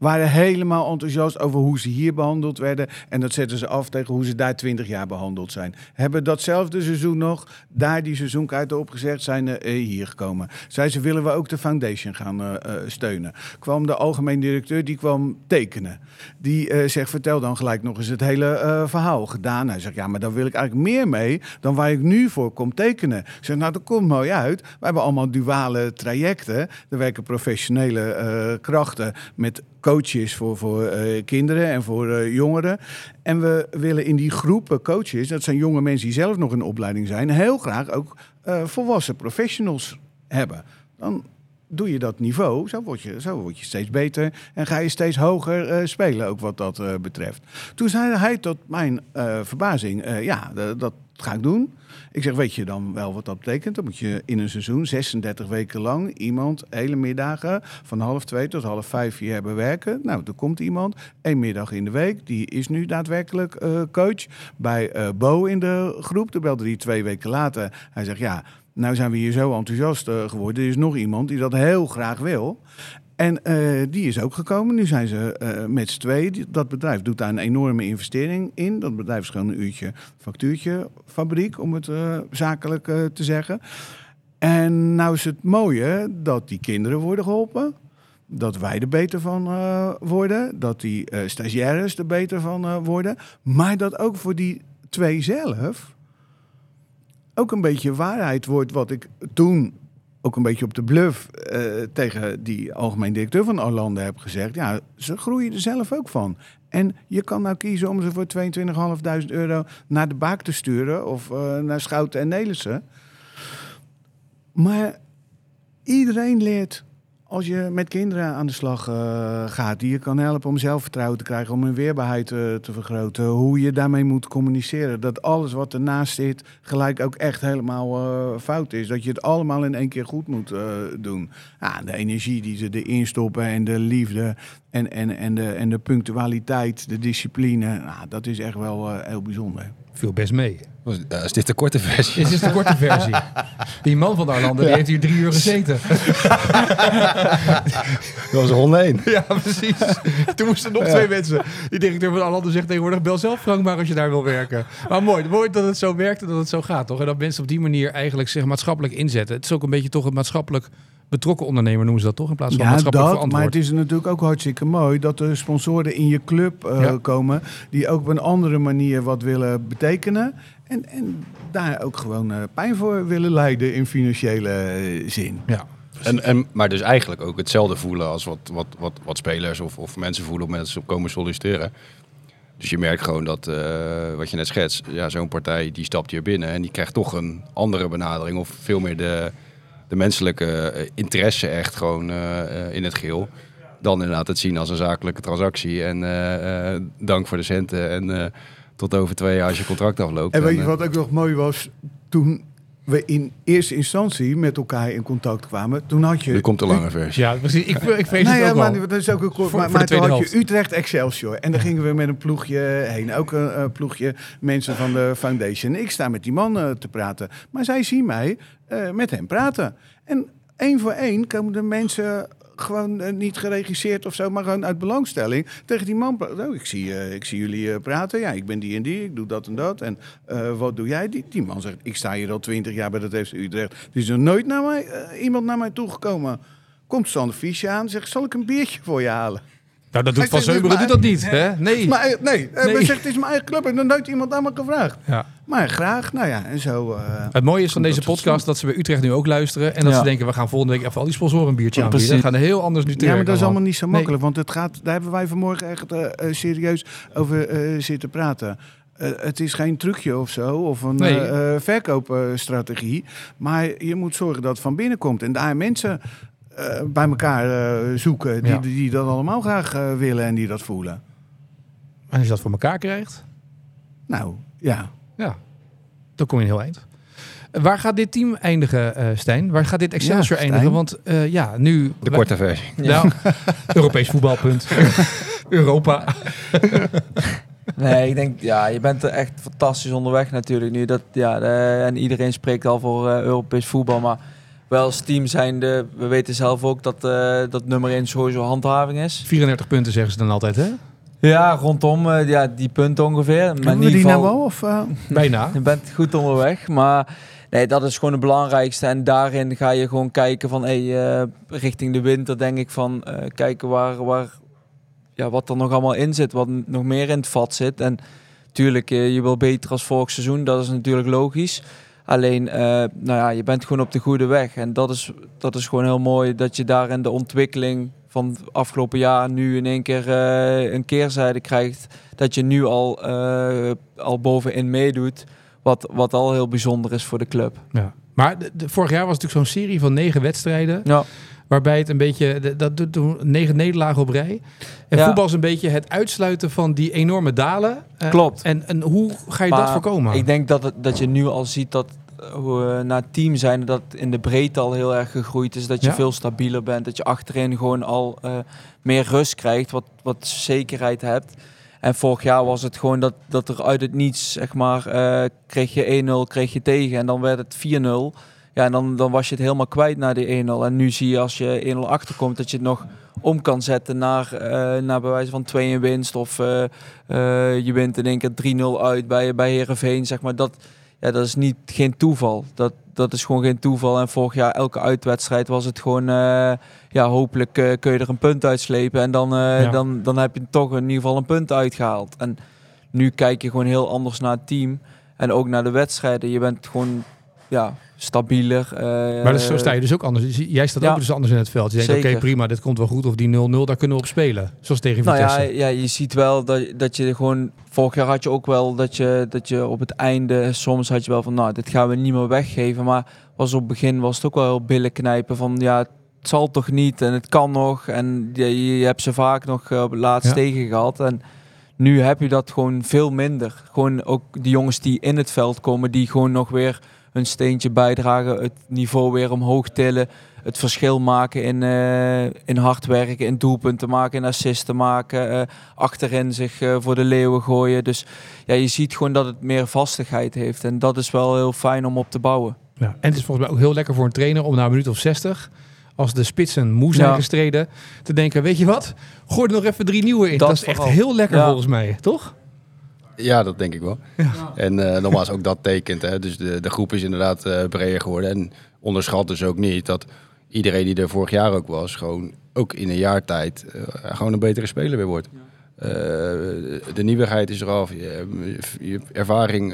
Waren helemaal enthousiast over hoe ze hier behandeld werden. En dat zetten ze af tegen hoe ze daar 20 jaar behandeld zijn. Hebben datzelfde seizoen nog, daar die seizoenkaarten opgezegd, zijn eh, hier gekomen. Zij ze willen we ook de foundation gaan eh, eh, steunen. Kwam de algemeen directeur, die kwam tekenen. Die eh, zegt, vertel dan gelijk nog eens het hele verhaal gedaan. Hij zegt, ja, maar daar wil ik eigenlijk meer mee dan waar ik nu voor kom tekenen. Ik zeg, nou, dat komt mooi uit. We hebben allemaal duale trajecten. Er werken professionele krachten met coaches voor, voor eh, kinderen en voor eh, jongeren. En we willen in die groepen coaches, dat zijn jonge mensen die zelf nog in opleiding zijn, heel graag ook eh, volwassen professionals hebben. Dan doe je dat niveau, zo word je, zo word je steeds beter en ga je steeds hoger eh, spelen, ook wat dat eh, betreft. Toen zei hij tot mijn eh, verbazing, ja, dat ga ik doen. Ik zeg, weet je dan wel wat dat betekent? Dan moet je in een seizoen 36 weken lang iemand hele middagen van half twee tot half vijf hier hebben werken. Nou, er komt iemand, één middag in de week. Die is nu daadwerkelijk coach bij Bo in de groep. Toen belde hij twee weken later. Hij zegt, ja, nou zijn we hier zo enthousiast eh, geworden. Er is nog iemand die dat heel graag wil. En eh, die is ook gekomen. Nu zijn ze eh, met z'n. Die- Dat bedrijf doet daar een enorme investering in. Dat bedrijf is gewoon een uurtje factuurtje fabriek, om het eh, zakelijk te zeggen. En nou is het mooie dat die kinderen worden geholpen. Dat wij er beter van worden. Dat die stagiaires er beter van worden. Maar dat ook voor die twee zelf ook een beetje waarheid wordt wat ik toen ook een beetje op de bluff eh, tegen die algemeen directeur van Orlando heb gezegd. Ja, ze groeien er zelf ook van. En je kan nou kiezen om ze voor 22.500 euro naar de baak te sturen of eh, naar Schouten en Nelissen. Maar iedereen leert als je met kinderen aan de slag eh, gaat, die je kan helpen om zelfvertrouwen te krijgen, om hun weerbaarheid eh, te vergroten, hoe je daarmee moet communiceren. Dat alles wat ernaast zit gelijk ook echt helemaal eh, fout is. Dat je het allemaal in één keer goed moet doen. Ja, de energie die ze erin stoppen en de liefde en, en, en, de, en de punctualiteit, de discipline, nou, dat is echt wel heel bijzonder. Viel best mee. Was- eh, Is dit de korte versie? Dit is de korte versie. Die man van de Arlanden, die heeft hier drie uur gezeten. Dat was ronde 1. Ja, precies. Toen moesten nog twee mensen. Die directeur van Arlanden zegt tegenwoordig, bel zelf Frank maar als je daar wil werken. Maar mooi, mooi dat het zo werkt en dat het zo gaat, toch? En dat mensen op die manier eigenlijk zich maatschappelijk inzetten. Het is ook een beetje toch een maatschappelijk betrokken ondernemer, noemen ze dat toch? In plaats van Ja, maatschappelijk dat, maar het is natuurlijk ook hartstikke mooi dat er sponsoren in je club eh, Ja. komen die ook op een andere manier wat willen betekenen. En, en daar ook gewoon eh, pijn voor willen leiden in financiële eh, zin. Ja. En, en, maar dus eigenlijk ook hetzelfde voelen als wat, wat, wat, wat spelers of, of mensen voelen op mensen op komen solliciteren. Dus je merkt gewoon dat, eh, wat je net schetst, ja, zo'n partij die stapt hier binnen en die krijgt toch een andere benadering of veel meer de, de menselijke interesse echt gewoon eh, eh, in het geheel. Dan inderdaad het zien als een zakelijke transactie en eh, eh, dank voor de centen en eh, tot over twee jaar als je contract afloopt. En weet je eh, wat ook nog mooi was? Toen we in eerste instantie met elkaar in contact kwamen, toen had je... Nu komt de lange versie. Ja, precies. Ik, ik vrees Nou het ja, ook maar wel. dat is ook een kort. Voor- maar voor maar toen had je Utrecht Excelsior. En dan gingen we met een ploegje heen. Ook een eh, ploegje mensen van de foundation. Ik sta met die man eh, te praten. Maar zij zien mij eh, met hem praten. En één voor één komen de mensen gewoon eh, niet geregisseerd of zo, maar gewoon uit belangstelling tegen die man. Oh, ik, zie, eh, ik zie jullie eh, praten. Ja, ik ben die en die. Ik doe dat en dat. En wat doe jij? Die, die man zegt, ik sta hier al twintig jaar bij dat FC Utrecht. Er is nog nooit naar mij, iemand naar mij toegekomen. Komt Sander Fiesje aan, zegt, zal ik een biertje voor je halen? Nou, dat doet Van Zeuberen maar- doet dat niet. Hè? Nee. Maar eh, nee, eh, Nee. hij zegt, het is mijn eigen club. En dan nooit iemand aan me gevraagd. Ja. Maar graag, nou ja, en zo... eh, Het mooie is van deze podcast dat ze bij Utrecht nu ook luisteren. En dat Ja. ze denken, we gaan volgende week even al die sponsoren een biertje Ja, aanbieden. precies. We gaan heel anders nu te ja, maar dat is allemaal niet zo Nee. makkelijk. Want het gaat, daar hebben wij vanmorgen echt serieus over zitten praten. Het is geen trucje of zo, of een Nee. verkoopstrategie. Maar je moet zorgen dat het van binnen komt. En daar mensen eh, bij elkaar eh, zoeken die, Ja. die dat allemaal graag eh, willen en die dat voelen. En als je dat voor elkaar krijgt, Nou, ja. ja, dan kom je een heel eind. Waar gaat dit team eindigen, eh Stijn? Waar gaat dit Excelsior Ja, eindigen? Want eh, ja, nu... De korte versie. Nou, Europees voetbalpunt. Europa. Nee, ik denk, ja, je bent er echt fantastisch onderweg natuurlijk nu. Dat, ja, de- en iedereen spreekt al voor eh, Europees voetbal, maar wel als team zijnde, we weten zelf ook dat, eh, dat nummer 1 sowieso handhaving is. 34 punten zeggen ze dan altijd, hè? Ja, rondom eh, ja, die punten ongeveer. Maar in Hebben ieder die nou geval? Of, eh? Bijna. je bent goed onderweg, maar nee, dat is gewoon het belangrijkste. En daarin ga je gewoon kijken van, hey, eh, richting de winter denk ik van, eh, kijken waar, waar, ja, wat er nog allemaal in zit, wat nog meer in het vat zit. En tuurlijk, eh, je wil beter als vorig seizoen, dat is natuurlijk logisch. Alleen, eh, nou ja, je bent gewoon op de goede weg. En dat is, dat is gewoon heel mooi dat je daar in de ontwikkeling van het afgelopen jaar nu in één keer eh, een keerzijde krijgt. Dat je nu al, eh, al bovenin meedoet. Wat, wat al heel bijzonder is voor de club. Ja. Maar de, de- vorig jaar was het natuurlijk zo'n serie van negen wedstrijden. Ja, Waarbij het een beetje, dat doet negen nederlagen op rij. En Ja. voetbal is een beetje het uitsluiten van die enorme dalen. Klopt. En, en hoe ga je Maar dat voorkomen? Ik denk dat, het, dat je nu al ziet dat hoe, eh, na het team zijn dat in de breedte al heel erg gegroeid is. Dat je Ja. veel stabieler bent. Dat je achterin gewoon al eh, meer rust krijgt. Wat, wat zekerheid hebt. En vorig jaar was het gewoon dat, dat er uit het niets, zeg maar, eh, kreeg je 1-0, kreeg je tegen. En dan werd het 4-0. Ja, en dan, dan was je het helemaal kwijt naar die 1-0. En nu zie je als je 1-0 achterkomt dat je het nog om kan zetten naar, naar bij wijze van 2 in winst. Of je wint in één keer 3-0 uit bij, bij Heerenveen. Zeg maar. dat, ja, dat is niet, geen toeval. Dat, dat is gewoon geen toeval. En vorig jaar elke uitwedstrijd was het gewoon... eh, ja, hopelijk eh, kun je er een punt uitslepen. En dan, eh, Ja. dan, dan heb je toch in ieder geval een punt uitgehaald. En nu kijk je gewoon heel anders naar het team. En ook naar de wedstrijden. Je bent gewoon ja, stabieler. eh, maar is, zo sta je dus ook anders. Dus Jij staat ja. ook dus anders in het veld. Je denkt, oké, prima, dit komt wel goed. Of die 0-0, daar kunnen we op spelen. Zoals tegen Nou Vitesse. ja, ja, je ziet wel dat, dat je gewoon... Vorig jaar had je ook wel dat je, dat je op het einde... Soms had je wel van, nou, dit gaan we niet meer weggeven. Maar was op het begin was het ook wel heel billen knijpen van... Ja, het zal toch niet en het kan nog. En je, je hebt ze vaak nog eh, laatst Ja. tegen gehad. En nu heb je dat gewoon veel minder. Gewoon ook die jongens die in het veld komen... die gewoon nog weer hun steentje bijdragen. Het niveau weer omhoog tillen het verschil maken in, eh, in hard werken, in doelpunten maken, in assisten maken, eh, achterin zich eh, voor de leeuwen gooien. Dus ja, je ziet gewoon dat het meer vastigheid heeft en dat is wel heel fijn om op te bouwen. Ja. En het is volgens mij ook heel lekker voor een trainer om na een minuut of 60, als de spitsen moe zijn Ja. gestreden, te denken, weet je wat? Gooi er nog even drie nieuwe in. Dat, Dat is echt heel lekker Ja. volgens mij, toch? Ja, dat denk ik wel. En eh nogmaals, ook dat tekent. Hè. Dus de, de groep is inderdaad eh, breder geworden. En onderschat dus ook niet dat iedereen die er vorig jaar ook was, gewoon ook in een jaar tijd eh, gewoon een betere speler weer wordt. De nieuwigheid is eraf, je, je ervaring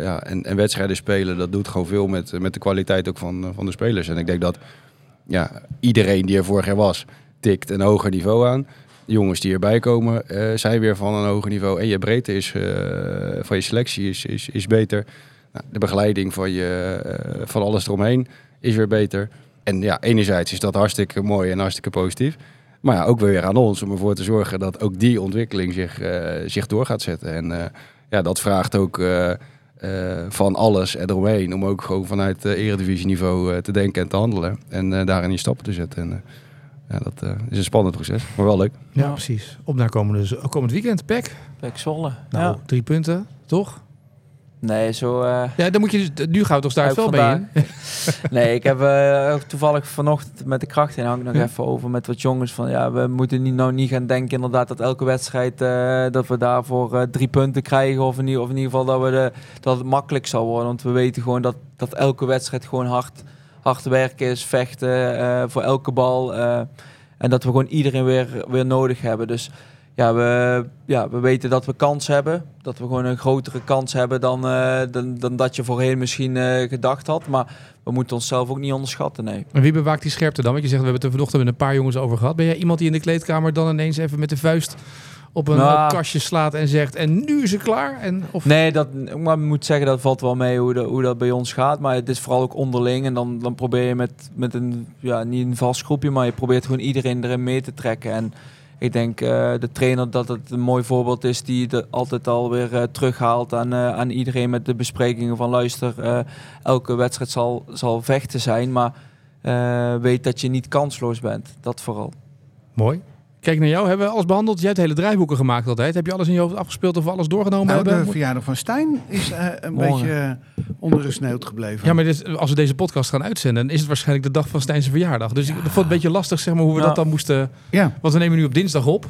ja, en, en wedstrijden spelen, dat doet gewoon veel met, met de kwaliteit ook van, van de spelers. En ik denk dat ja, iedereen die er vorig jaar was, tikt een hoger niveau aan. Jongens die erbij komen, eh, zijn weer van een hoger niveau. En je breedte is, eh, van je selectie is, is, is beter. Nou, de begeleiding van, je, eh, van alles eromheen is weer beter. En ja, enerzijds is dat hartstikke mooi en hartstikke positief. Maar ja, ook weer aan ons om ervoor te zorgen dat ook die ontwikkeling zich, zich door gaat zetten. En ja, dat vraagt ook van alles eromheen. Om ook gewoon vanuit uh, eredivisieniveau te denken en te handelen. En daarin je stappen te zetten. En, ja, dat eh, is een spannend proces, maar wel leuk. Ja, precies. Op naar komende, komend weekend. Pek. Pek Zwolle. Nou, Ja. drie punten, toch? Nee, zo... eh, Ja, dan moet je dus, nu gaat toch daar wel mee in. Nee, ik heb eh, toevallig vanochtend met de kracht in hang nog Ja. even over met wat jongens van ja, we moeten niet, nou niet gaan denken inderdaad dat elke wedstrijd eh, dat we daarvoor eh, drie punten krijgen of in, ieder, of in ieder geval dat, we de, dat het makkelijk zal worden. Want we weten gewoon dat, dat elke wedstrijd gewoon hard, hard werken is, vechten eh, voor elke bal. eh, en dat we gewoon iedereen weer, weer nodig hebben. Dus ja we, ja, we weten dat we kans hebben. Dat we gewoon een grotere kans hebben dan, eh, dan, dan dat je voorheen misschien gedacht had. Maar we moeten onszelf ook niet onderschatten, nee. En wie bewaakt die scherpte dan? Want je zegt, we hebben het er vanochtend met een paar jongens over gehad. Ben jij iemand die in de kleedkamer dan ineens even met de vuist op een Nou. eh, kastje slaat en zegt... en nu is het klaar? En, of... Nee, dat, maar ik moet zeggen, dat valt wel mee hoe, de, hoe dat bij ons gaat. Maar het is vooral ook onderling. En dan, dan probeer je met, met een, ja, niet een vast groepje, maar je probeert gewoon iedereen erin mee te trekken. En ik denk eh, de trainer dat het een mooi voorbeeld is die het altijd alweer eh terughaalt aan, eh, aan iedereen met de besprekingen van luister, eh, elke wedstrijd zal, zal vechten zijn, maar eh, weet dat je niet kansloos bent. Dat vooral. Mooi. Kijk naar jou. Hebben we alles behandeld? Jij hebt hele draaiboeken gemaakt altijd. Heb je alles in je hoofd afgespeeld of we alles doorgenomen Nou, hebben? de verjaardag van Stijn is eh, een Morgen. beetje eh, ondergesneeuwd gebleven. Ja, maar dit, als we deze podcast gaan uitzenden, dan is het waarschijnlijk de dag van Stijn's verjaardag. Dus ik vond het een beetje lastig zeg maar, hoe we Ja. dat dan moesten... ja. Want we nemen nu op dinsdag op.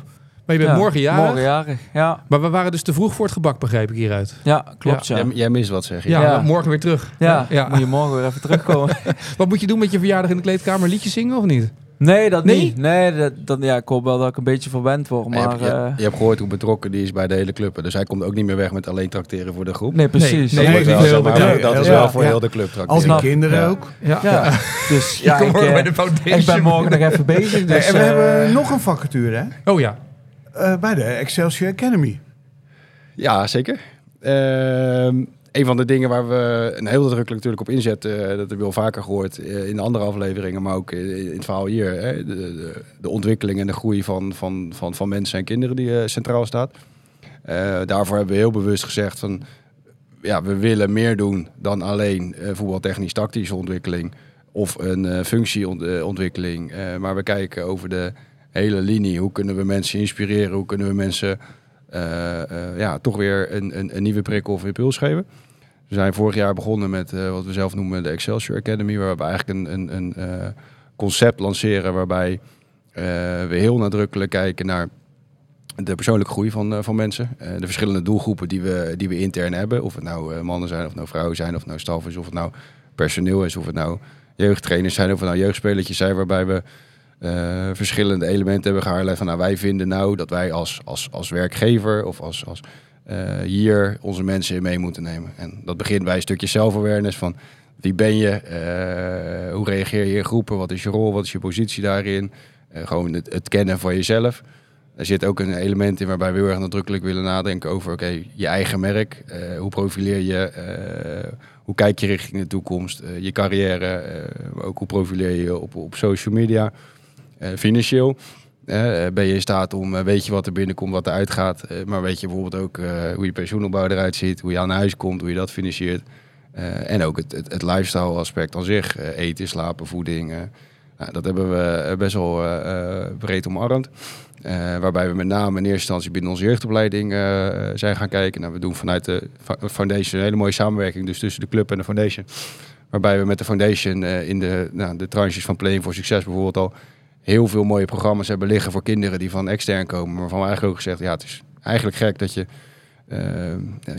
Maar je bent Ja, morgen jarig. Morgen jarig, ja. Maar we waren dus te vroeg voor het gebak, begrijp ik hieruit. Ja, klopt ja. Jij, jij mist wat, zeg je. Ja, Ja. morgen weer terug. Ja, Ja. moet je morgen weer even terugkomen. Wat moet je doen met je verjaardag in de kleedkamer? Liedjes zingen of niet? Nee, dat Nee? niet. Nee, dat, dat, ja, ik hoop wel dat ik een beetje verwend word. Maar je, Maar, hebt, je, eh, je hebt gehoord hoe betrokken die is bij de hele club. Dus hij komt ook niet meer weg met alleen tracteren voor de groep. nee, precies. Nee, dat nee, wordt wel, heel zeg maar, bedankt. dat is Ja, wel voor ja. heel de club Al die kinderen Ja. ook. Ja. Ja, dus ja, ik, eh, bij de foundation. ik ben morgen nog even bezig. Dus, en we eh, hebben nog een vacature, hè? Oh ja. Eh, bij de Excelsior Academy. Ja, zeker. Ehm, een van de dingen waar we een heel nadrukkelijk natuurlijk op inzetten, eh, dat heb je al vaker gehoord eh, in de andere afleveringen, maar ook in, in het verhaal hier, hè, de, de, de ontwikkeling en de groei van, van, van, van mensen en kinderen die eh, centraal staat. Eh, daarvoor hebben we heel bewust gezegd van, ja, we willen meer doen dan alleen eh, voetbaltechnisch-tactische ontwikkeling of een eh, functieontwikkeling. Eh, maar we kijken over de hele linie. Hoe kunnen we mensen inspireren? Hoe kunnen we mensen eh, eh, ja, toch weer een, een, een nieuwe prikkel of impuls geven? We zijn vorig jaar begonnen met eh, wat we zelf noemen de Excelsior Academy, waar we eigenlijk een, een, een eh, concept lanceren waarbij eh, we heel nadrukkelijk kijken naar de persoonlijke groei van, van mensen. De verschillende doelgroepen die we, die we intern hebben. Of het nou mannen zijn, of nou vrouwen zijn, of nou staf is, of het nou personeel is, of het nou jeugdtrainers zijn, of het nou jeugdspelertjes zijn, waarbij we verschillende elementen hebben gehaald van nou, wij vinden nou dat wij als, als, als werkgever of als, als hier onze mensen in mee moeten nemen. En dat begint bij een stukje self-awareness van wie ben je, Eh, hoe reageer je in groepen, wat is je rol, wat is je positie daarin. Eh, gewoon het, het kennen van jezelf. Er zit ook een element in waarbij we heel erg nadrukkelijk willen nadenken over oké, je eigen merk. Eh, hoe profileer je? eh, hoe kijk je richting de toekomst? Eh, je carrière. eh, ook hoe profileer je op, op social media? Eh, financieel. Eh, ben je in staat om, eh, weet je wat er binnenkomt, wat er uitgaat. Eh, maar weet je bijvoorbeeld ook hoe je pensioenopbouw eruit ziet. Hoe je aan huis komt, hoe je dat financiert. En ook het, het, lifestyle aspect aan zich. Eten, slapen, voeding. Nou, dat hebben we best wel breed omarmd. Waarbij we met name in eerste instantie binnen onze jeugdopleiding zijn gaan kijken. Nou, we doen vanuit de foundation een hele mooie samenwerking dus tussen de club en de foundation. Waarbij we met de foundation in de, nou, de tranches van Playing for Success bijvoorbeeld al heel veel mooie programma's hebben liggen voor kinderen die van extern komen. Waarvan we eigenlijk ook gezegd, ja, het is eigenlijk gek dat je eh,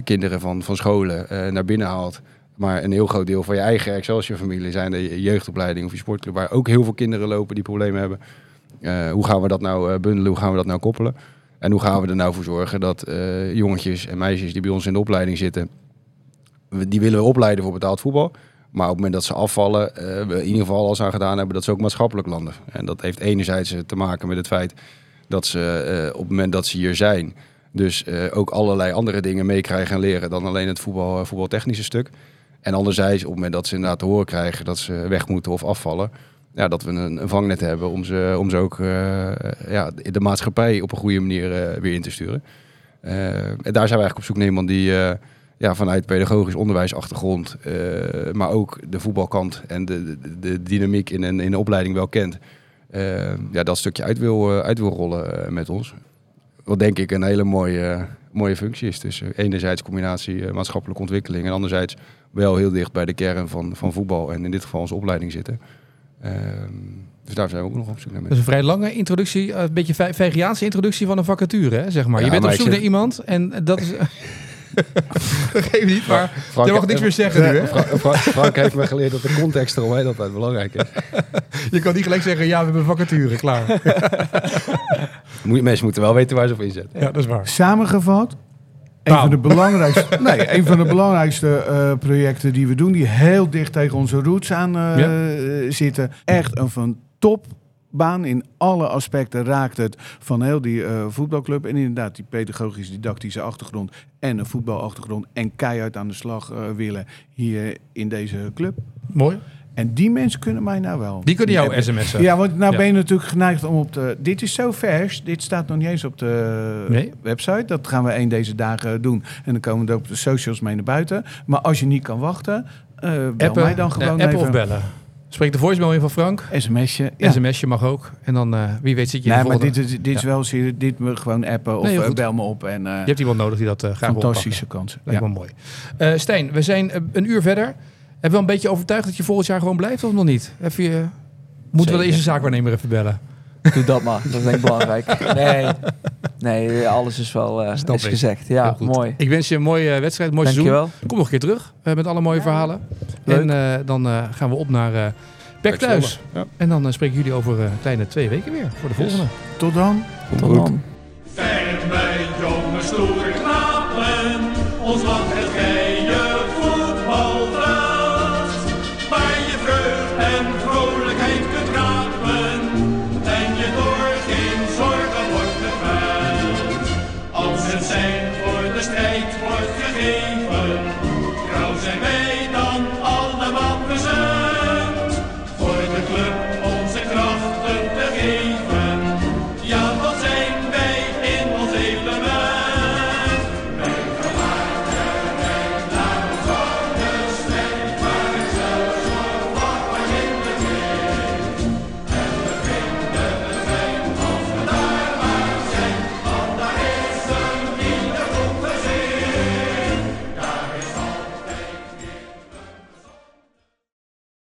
kinderen van, van scholen eh, naar binnen haalt. Maar een heel groot deel van je eigen Excelsior-familie zijn de jeugdopleiding of je sportclub, waar ook heel veel kinderen lopen die problemen hebben. Eh, hoe gaan we dat nou bundelen? Hoe gaan we dat nou koppelen? En hoe gaan we er nou voor zorgen dat jongetjes en meisjes die bij ons in de opleiding zitten, die willen we opleiden voor betaald voetbal. Maar op het moment dat ze afvallen, eh, we in ieder geval alles aan gedaan hebben dat ze ook maatschappelijk landen. En dat heeft enerzijds eh, te maken met het feit dat ze eh, op het moment dat ze hier zijn, dus ook allerlei andere dingen meekrijgen en leren dan alleen het voetbal, voetbaltechnische stuk. En anderzijds, op het moment dat ze inderdaad te horen krijgen dat ze weg moeten of afvallen, ja, dat we een, een vangnet hebben om ze, om ze ook ja, de maatschappij op een goede manier weer in te sturen. En daar zijn we eigenlijk op zoek naar iemand die ja, vanuit pedagogisch onderwijsachtergrond, eh, maar ook de voetbalkant en de, de, de dynamiek in een, in de opleiding wel kent. eh, ja, dat stukje uit wil, eh, uit wil rollen met ons. Wat denk ik een hele mooie, mooie functie is. Dus enerzijds combinatie maatschappelijke ontwikkeling en anderzijds wel heel dicht bij de kern van, van voetbal en in dit geval onze opleiding zitten. Ehm, dus daar zijn we ook nog op zoek naar. Dat is een vrij lange introductie, een beetje ve- Vegiaanse introductie van een vacature, hè, zeg maar. Ja, je bent maar op zoek naar iemand en dat is... Geef niet, maar Frank, je mag niks meer zeggen nu, hè? Fra- Fra- Frank heeft me geleerd dat de context eromheen altijd belangrijk is. Je kan niet gelijk zeggen, ja, we hebben vacature, klaar. Moet- Mensen moeten wel weten waar ze op inzetten. Ja, dat is waar. Samengevat, een Taal. van de belangrijkste, nee, een van de belangrijkste eh, projecten die we doen, die heel dicht tegen onze roots aan eh, Ja. zitten. Echt een van topbaan in alle aspecten raakt het van heel die eh, voetbalclub. En inderdaad, die pedagogisch didactische achtergrond en een voetbalachtergrond en keihard aan de slag eh, willen hier in deze club. Mooi. En die mensen kunnen mij nou wel. Die kunnen jou sms'en. Ja, want nou Ja. ben je natuurlijk geneigd om op de... Dit is zo vers, dit staat nog niet eens op de Nee. website. Dat gaan we één deze dagen doen. En dan komen we er op de socials mee naar buiten. Maar als je niet kan wachten, eh bel Appen, mij dan gewoon appen even. of bellen. Spreek de voicemail in van Frank. SMS'je. Ja. SMS'je mag ook. En dan, eh, wie weet, zit je in Nee, de maar dit, is, dit is wel serieus. Dit me gewoon appen of Nee, eh, bel me op. En, eh, Je hebt iemand nodig die dat eh graag wil fantastische kansen. Lijkt Ja. me mooi. Eh Stijn, we zijn een uur verder. Hebben we een beetje overtuigd dat je volgend jaar gewoon blijft of nog niet? Even, je- moeten we de eerste zaakwaarnemer even bellen? Doe dat maar. Dat is denk ik belangrijk. Nee, nee alles is wel eh, Snap is gezegd. Ja, goed. mooi. Ik wens je een mooie eh, wedstrijd, mooi seizoen. Dankjewel. Kom nog een keer terug eh, met alle mooie verhalen. Leuk. En eh, dan eh, gaan we op naar eh Pek thuis. Ja. En dan spreken jullie over een kleine twee weken weer voor de volgende. Tot dan. Tot dan. Fijn met jonge stoere knapen, ons land